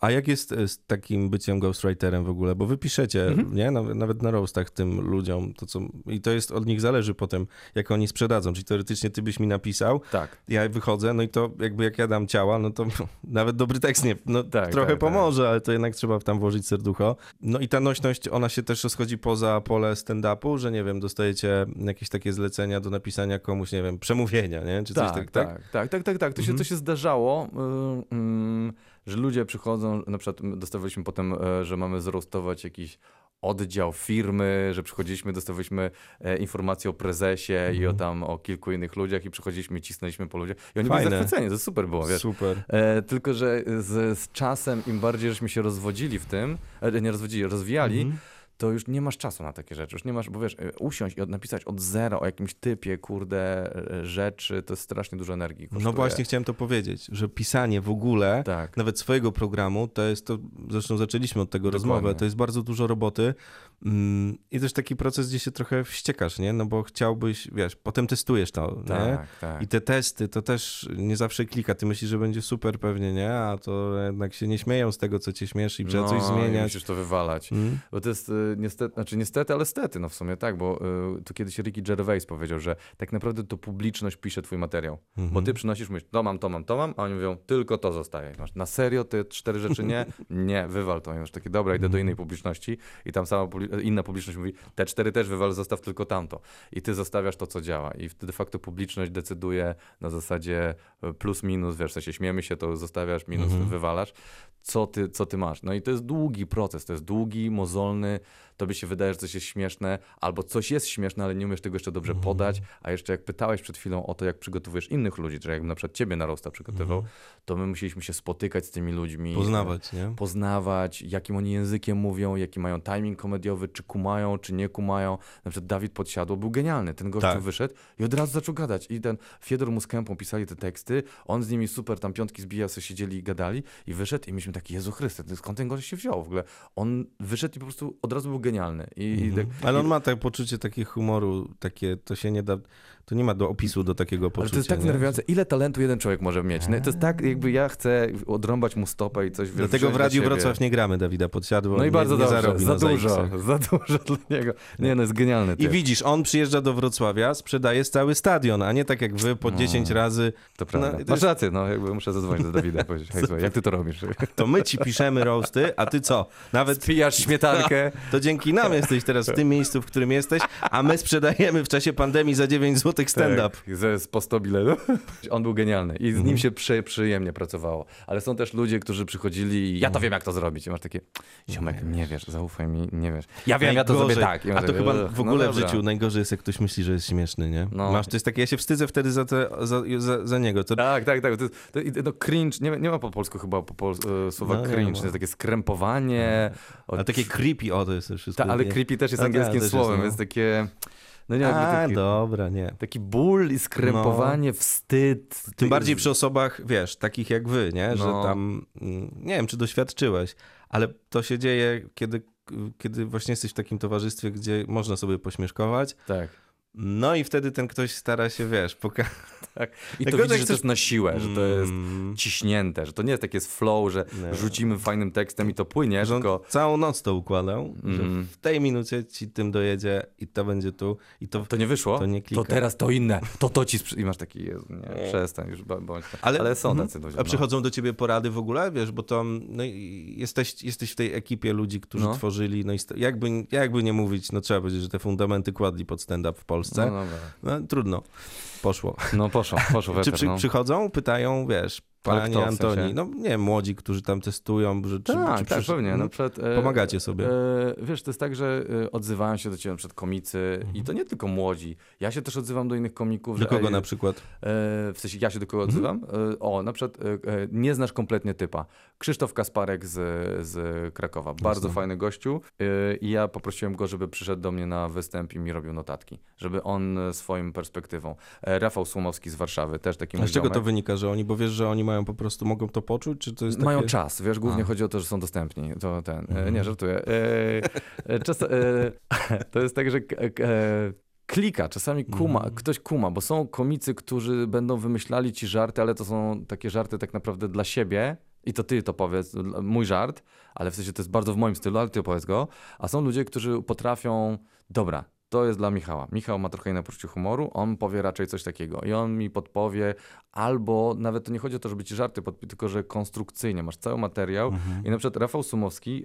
A jak jest e, z takim byciem ghostwriterem w ogóle? Bo wy piszecie, Mhm. nie? Nawet, nawet na roastach tym ludziom, to co... I to jest, od nich zależy potem, jak oni sprzedadzą. Czyli teoretycznie ty byś mi napisał, Tak. ja wychodzę, no i to jakby jak ja dam ciała, no to nawet dobry tekst nie, no Tak, trochę tak, tak. pomoże, ale to jednak trzeba tam włożyć serducho. No i ta nośność, ona się też rozchodzi poza pole stand-upu, że nie wiem, dostajecie jakieś takie zlecenia do napisania komuś, nie wiem, przemówienia, nie? Czy coś Tak, tak, tak, tak, tak, tak, tak. To, się, Mhm. to się zdarzało, y, mm, że ludzie przychodzą, na przykład my dostawaliśmy potem, e, że mamy zroastować jakiś oddział firmy, że przychodziliśmy, dostawaliśmy e, informacje o prezesie i Mhm. o tam o kilku innych ludziach i przychodziliśmy, cisnęliśmy po ludziach i oni Fajne. byli zachwyceni, to super było, wiesz. Super. E, tylko, że z, z czasem, im bardziej żeśmy się rozwodzili w tym, e, nie rozwodzili, rozwijali, Mhm. To już nie masz czasu na takie rzeczy. Już nie masz, bo wiesz, e, usiąść i od, napisać od zera o jakimś typie, kurde, e, rzeczy, to jest strasznie dużo energii. No kosztuje. właśnie chciałem to powiedzieć, że pisanie w ogóle, Tak. nawet swojego programu, to jest to, zresztą zaczęliśmy od tego Dokładnie. rozmowę, to jest bardzo dużo roboty i też taki proces, gdzie się trochę wściekasz, nie? No bo chciałbyś, wiesz, potem testujesz to, nie? Tak, tak. I te testy to też nie zawsze klika. Ty myślisz, że będzie super pewnie, nie? A to jednak się nie śmieją z tego, co cię śmieszy i trzeba coś No, i zmieniać. musisz to wywalać. Mm. Bo to jest y, niestety, znaczy niestety, ale stety, no w sumie tak, bo y, tu kiedyś Ricky Gervais powiedział, że tak naprawdę to publiczność pisze twój materiał. Mhm. Bo ty przynosisz, mówisz, to mam, to mam, to mam, a oni mówią, tylko to zostaje. Masz, na serio te cztery rzeczy nie? Nie, wywal to. I masz takie, dobra, idę do Mhm. innej publiczności i tam sama publi- publi- inna publiczność mówi, te cztery też wywal, zostaw tylko tamto. I ty zostawiasz to, co działa. I wtedy de facto publiczność decyduje na zasadzie e, plus minus, wiesz, w sensie śmiemy się, to zostawiasz, minus Mhm. wywalasz, co ty, co ty masz. No i to jest długi proces, to jest długi, mozolny, tobie się wydaje, że coś jest śmieszne, albo coś jest śmieszne, ale nie umiesz tego jeszcze dobrze podać, a jeszcze jak pytałeś przed chwilą o to, jak przygotowujesz innych ludzi, że jakbym na przykład ciebie na roasta przygotował, to my musieliśmy się spotykać z tymi ludźmi. Poznawać, nie? Poznawać, jakim oni językiem mówią, jaki mają timing komediowy, czy kumają, czy nie kumają. Na przykład Dawid Podsiadło był genialny. Ten gościu Tak. wyszedł i od razu zaczął gadać. I ten Fiedor mu z Kępą pisali te teksty, on z nimi super tam piątki zbijał, sobie siedzieli i gadali i wyszedł i myśmy taki, Jezu Chryste, skąd ten gość się wziął w ogóle? On wyszedł i po prostu od razu był genialny. I, i tak, Ale on ma tak poczucie takiego humoru, takie, to się nie da, to nie ma do opisu do takiego ale poczucia. to jest tak nie? nerwiące. Ile talentu jeden człowiek może mieć? No, to jest tak, jakby ja chcę odrąbać mu stopę i coś Dlatego w Radiu. Wrocław nie gramy Dawida Podsiadło. No i nie, bardzo nie dobrze, zarobi za dużo, za dużo dla niego. Nie, no jest genialny I typ. widzisz, on przyjeżdża do Wrocławia, sprzedaje cały stadion, a nie tak jak wy po 10 razy. To prawda. No i Masz rację, no jakby muszę zadzwonić do Dawida i powiedzieć, hej, słuchaj, jak ty to robisz? To my ci piszemy roasty, a ty co? Nawet Spijasz śmietankę. to dzięki nam jesteś teraz w tym miejscu, w którym jesteś, a my sprzedajemy w czasie pandemii za 9 zł stand-up. Tak, ze, z po 100 biletów. On był genialny i z Mhm. nim się przy, przyjemnie pracowało. Ale są też ludzie, którzy przychodzili i ja to wiem, jak to zrobić. I masz takie, ziomek, nie wiesz, zaufaj mi, nie wiesz. Ja wiem, ja to zrobię tak. A to chyba "Ugh, w no ogóle w dobra". życiu najgorzej jest, jak ktoś myśli, że jest śmieszny, nie? No. Masz, to jest takie, ja się wstydzę wtedy za, te, za, za, za niego. To, Tak, tak, tak. To, jest- to, no cringe, nie, ma- nie ma po polsku chyba po pol, e, słowa No, cringe. To jest takie skrępowanie. ale takie creepy, o to jest też wszystko. Ta, ale nie? creepy też jest A, tak, angielskim jest, słowem, no. więc takie... No nie, A, taki, dobra, nie. taki ból i skrępowanie, wstyd. Tym Ty- bardziej przy osobach, wiesz, takich jak wy, nie? Że No. tam, mm, nie wiem, czy doświadczyłeś, ale to się dzieje, kiedy, kiedy właśnie jesteś w takim towarzystwie, gdzie można sobie pośmieszkować. Tak. No i wtedy ten ktoś stara się, wiesz, pokazać. tak. I to widzisz, jak że to jest na siłę, że to jest Mm, ciśnięte, że to nie jest takie flow, że Nie. rzucimy fajnym tekstem i to płynie, że tylko... całą noc to układał, że Mm. w tej minucie ci tym dojedzie i to będzie tu i to... To nie wyszło? To nie klika. teraz to inne, to to ci... I masz taki, Jezu, nie, przestań już, bądź... Ale, są mhm. tacy ludzie. A no. przychodzą do ciebie porady w ogóle, wiesz, bo to no, jesteś, jesteś w tej ekipie ludzi, którzy No. tworzyli, no i jakby, jakby nie mówić, no trzeba powiedzieć, że te fundamenty kładli pod stand-up w Polsce. No, No, dobra. trudno, poszło. no poszło, poszło Czy weter, przy, no. przychodzą, pytają, wiesz, panie kto, w Antoni, sensie? no nie młodzi, którzy tam testują, że, czy, Tak, czy tak, przysz- pewnie. Na przykład, e, pomagacie sobie. E, wiesz, to jest tak, że e, odzywają się do ciebie przed komicy i to nie tylko młodzi. Ja się też odzywam do innych komików. Mhm. Do że, kogo ej, na przykład? E, w sensie ja się do kogo odzywam? Mhm. E, o, na przykład e, e, nie znasz kompletnie typa. Krzysztof Kasparek z, z Krakowa. Bardzo fajny gościu. E, I ja poprosiłem go, żeby przyszedł do mnie na występ i mi robił notatki. Żeby on e, swoim perspektywą. E, Rafał Słomowski z Warszawy, też taki A mój z czego to wynika, że oni, bo wiesz, że oni mają po prostu, mogą to poczuć, czy to jest Mają takie... czas, wiesz, głównie A. chodzi o to, że są dostępni. To ten, Mhm. nie, żartuję. E, czas, to jest tak, że klika, czasami kuma, Mhm. ktoś kuma, bo są komicy, którzy będą wymyślali ci żarty, ale to są takie żarty tak naprawdę dla siebie i to ty to powiedz, mój żart, ale w sensie to jest bardzo w moim stylu, ale ty opowiedz go, a są ludzie, którzy potrafią, dobra, to jest dla Michała. Michał ma trochę inne poczucie humoru, on powie raczej coś takiego i on mi podpowie, albo nawet to nie chodzi o to, żeby ci żarty podpowiedzieć, tylko że konstrukcyjnie masz cały materiał Mhm. i na przykład Rafał Sumowski, yy,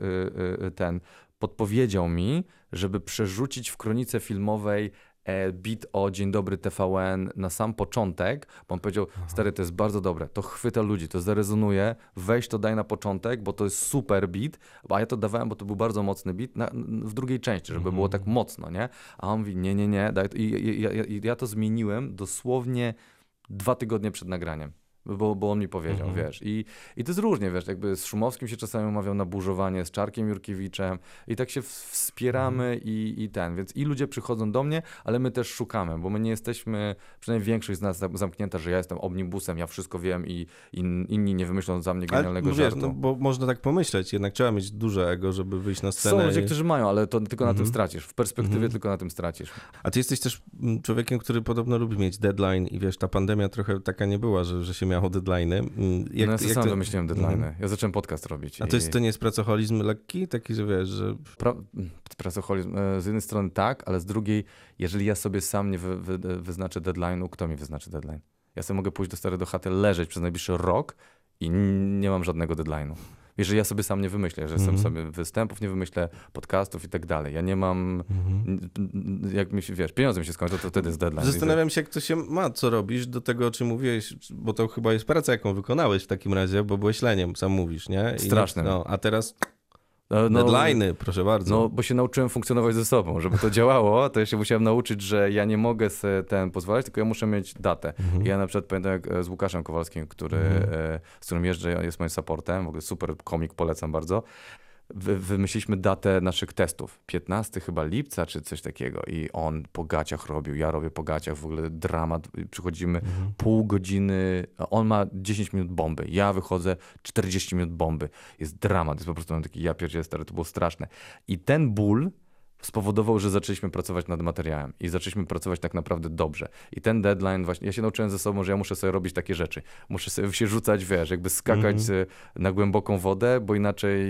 yy, yy, ten, podpowiedział mi, żeby przerzucić w kronice filmowej bit o Dzień Dobry TVN na sam początek, bo on powiedział, stary, to jest bardzo dobre, to chwyta ludzi, to zarezonuje, weź to daj na początek, bo to jest super bit, a ja to dawałem, bo to był bardzo mocny bit na, w drugiej części, żeby było tak mocno, nie? A on mówi, nie, nie, nie, daj to. I, i, i, i ja to zmieniłem dosłownie dwa tygodnie przed nagraniem. Bo, bo on mi powiedział, Mhm. wiesz. I, I to jest różnie, wiesz, jakby z Szumowskim się czasami umawiał na burzowanie, z Czarkiem Jurkiewiczem i tak się wspieramy Mhm. i, i ten. Więc i ludzie przychodzą do mnie, ale my też szukamy, bo my nie jesteśmy, przynajmniej większość z nas zam- zamknięta, że ja jestem omnibusem, ja wszystko wiem i, i inni nie wymyślą za mnie Ale, genialnego no wiesz, żartu. no, bo można tak pomyśleć, jednak trzeba mieć duże ego, żeby wyjść na scenę. Są ludzie, i- którzy mają, ale to tylko na tym Mhm. stracisz. W perspektywie Mhm. tylko na tym stracisz. A ty jesteś też mm, człowiekiem, który podobno lubi mieć deadline i wiesz, ta pandemia trochę taka nie była, że, że się miało deadline'y. Mm, Jak, no ja sobie sam to- wymyśliłem deadline'y. Mhm. Ja zacząłem podcast robić. A to, i- jest, to nie jest pracoholizm lekki? Taki, że wiesz, że... Pra, pracoholizm. e, Z jednej strony tak, ale z drugiej, jeżeli ja sobie sam nie wy, wy, wyznaczę deadline'u, kto mi wyznaczy deadline? Ja sobie mogę pójść do stary do chaty, leżeć przez najbliższy rok i nie mam żadnego deadline'u. Jeżeli ja sobie sam nie wymyślę, że Mhm. sam sobie występów nie wymyślę, podcastów i tak dalej. Ja nie mam, n- n- jak mi się, wiesz, pieniądze mi się skończą, to wtedy jest deadline. Zastanawiam się, jak to się ma, co robisz do tego, o czym mówiłeś, bo to chyba jest praca, jaką wykonałeś w takim razie, bo byłeś leniem, sam mówisz, nie? I Strasznym. No, a teraz No, no, deadline'y, proszę bardzo. No, bo się nauczyłem funkcjonować ze sobą. Żeby to działało, to ja się musiałem nauczyć, że ja nie mogę sobie ten pozwalać, tylko ja muszę mieć datę. Mhm. Ja na przykład pamiętam jak e, z Łukaszem Kowalskim, który, Mhm. e, z którym jeżdżę, on jest moim supportem, w ogóle super komik, polecam bardzo. Wy, wymyśliliśmy datę naszych testów. 15 chyba lipca, czy coś takiego. I on po gaciach robił, ja robię po gaciach, w ogóle dramat. Przychodzimy Mhm. pół godziny, on ma 10 minut bomby, ja wychodzę 40 minut bomby. Jest dramat, jest po prostu taki, ja pierdzielę stary, to było straszne. I ten ból spowodował, że zaczęliśmy pracować nad materiałem i zaczęliśmy pracować tak naprawdę dobrze. I ten deadline właśnie, ja się nauczyłem ze sobą, że ja muszę sobie robić takie rzeczy. Muszę sobie się rzucać, wiesz, jakby skakać Mhm. y, na głęboką wodę, bo inaczej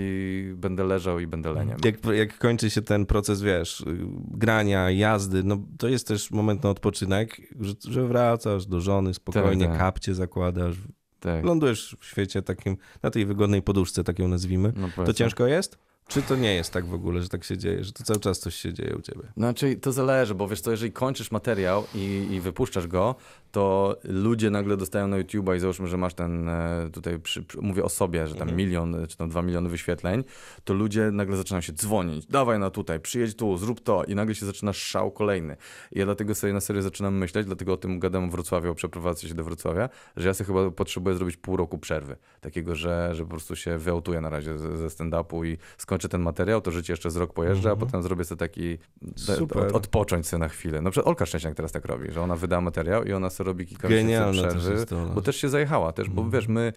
będę leżał i będę leniem. Jak, jak kończy się ten proces, wiesz, grania, jazdy, no to jest też moment na odpoczynek, że, że wracasz do żony, spokojnie, Tak, tak. kapcie zakładasz, Tak. lądujesz w świecie takim, na tej wygodnej poduszce, tak ją nazwijmy. No, To ciężko jest? Czy to nie jest tak w ogóle, że tak się dzieje, że to cały czas coś się dzieje u ciebie? Znaczy, to zależy, bo wiesz co, jeżeli kończysz materiał i, i wypuszczasz go, to ludzie nagle dostają na YouTube'a i załóżmy, że masz ten, e, tutaj przy, przy, mówię o sobie, że tam Mhm. milion, czy tam dwa miliony wyświetleń, to ludzie nagle zaczynają się dzwonić, dawaj na tutaj, przyjedź tu, zrób to i nagle się zaczyna szał kolejny. I ja dlatego sobie na serio zaczynam myśleć, dlatego o tym gadam w Wrocławiu, o przeprowadzce się do Wrocławia, że ja sobie chyba potrzebuję zrobić pół roku przerwy. Takiego, że, że po prostu się wyautuję na razie ze, ze stand-upu i skończę ten materiał, to życie jeszcze z rok pojeżdża, Mhm. a potem zrobię sobie taki Super. Od, odpocząć sobie na chwilę. Na przykład Olka Szczęśniak teraz tak robi, że ona wyda materiał i ona sobie robi kilka Genialne przerwy, jest to. bo też się zajechała też, bo Mhm. wiesz, my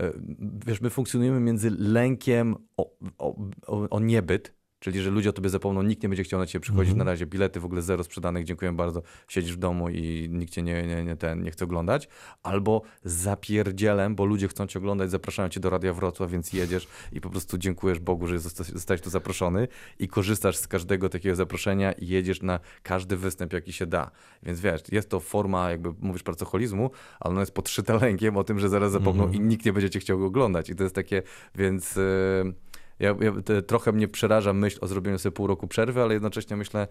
e, wiesz, my funkcjonujemy między lękiem o, o, o, o niebyt, czyli że ludzie o tobie zapomną, nikt nie będzie chciał na ciebie przychodzić, Mhm. na razie bilety w ogóle zero sprzedanych, dziękuję bardzo, siedzisz w domu i nikt cię nie, nie, nie, ten, nie chce oglądać, albo zapierdzielem, bo ludzie chcą cię oglądać, zapraszają cię do Radia Wrocław, więc jedziesz i po prostu dziękujesz Bogu, że zosta- zostałeś tu zaproszony i korzystasz z każdego takiego zaproszenia i jedziesz na każdy występ, jaki się da. Więc wiesz, jest to forma, jakby mówisz, pracoholizmu, ale ona jest podszyta lękiem o tym, że zaraz zapomną Mhm. i nikt nie będzie cię chciał oglądać. I to jest takie, więc... Yy... Ja, ja, te, trochę mnie przeraża myśl o zrobieniu sobie pół roku przerwy, ale jednocześnie myślę,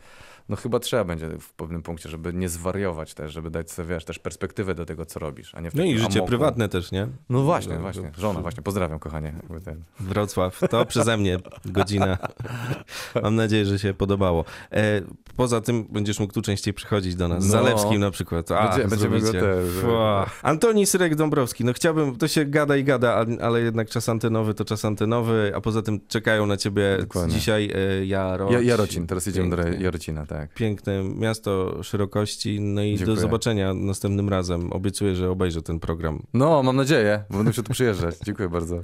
no chyba trzeba będzie w pewnym punkcie, żeby nie zwariować też, żeby dać sobie, wiesz, też perspektywę do tego, co robisz, a nie w No i życie amoku. prywatne też, nie? No właśnie, No, właśnie. Żona, właśnie. Pozdrawiam, kochanie. Ten. Wrocław, to przeze mnie godzina. Mam nadzieję, że się podobało. E, poza tym będziesz mógł tu częściej przychodzić do nas. No. Zalewskim na przykład. A, Będzie- będziemy go też. Antoni Syrek-Dąbrowski. No chciałbym, to się gada i gada, ale jednak czas antenowy to czas antenowy, a poza tym czekają na ciebie Dokładnie. dzisiaj e, Jarocin. Ja, Jarocin, teraz jedziemy do Pięknie. Jarocina, tak. Piękne miasto szerokości, no i Dziękuję. do zobaczenia następnym razem. Obiecuję, że obejrzę ten program. No, mam nadzieję, bo będę się tu przyjeżdżać. Dziękuję bardzo.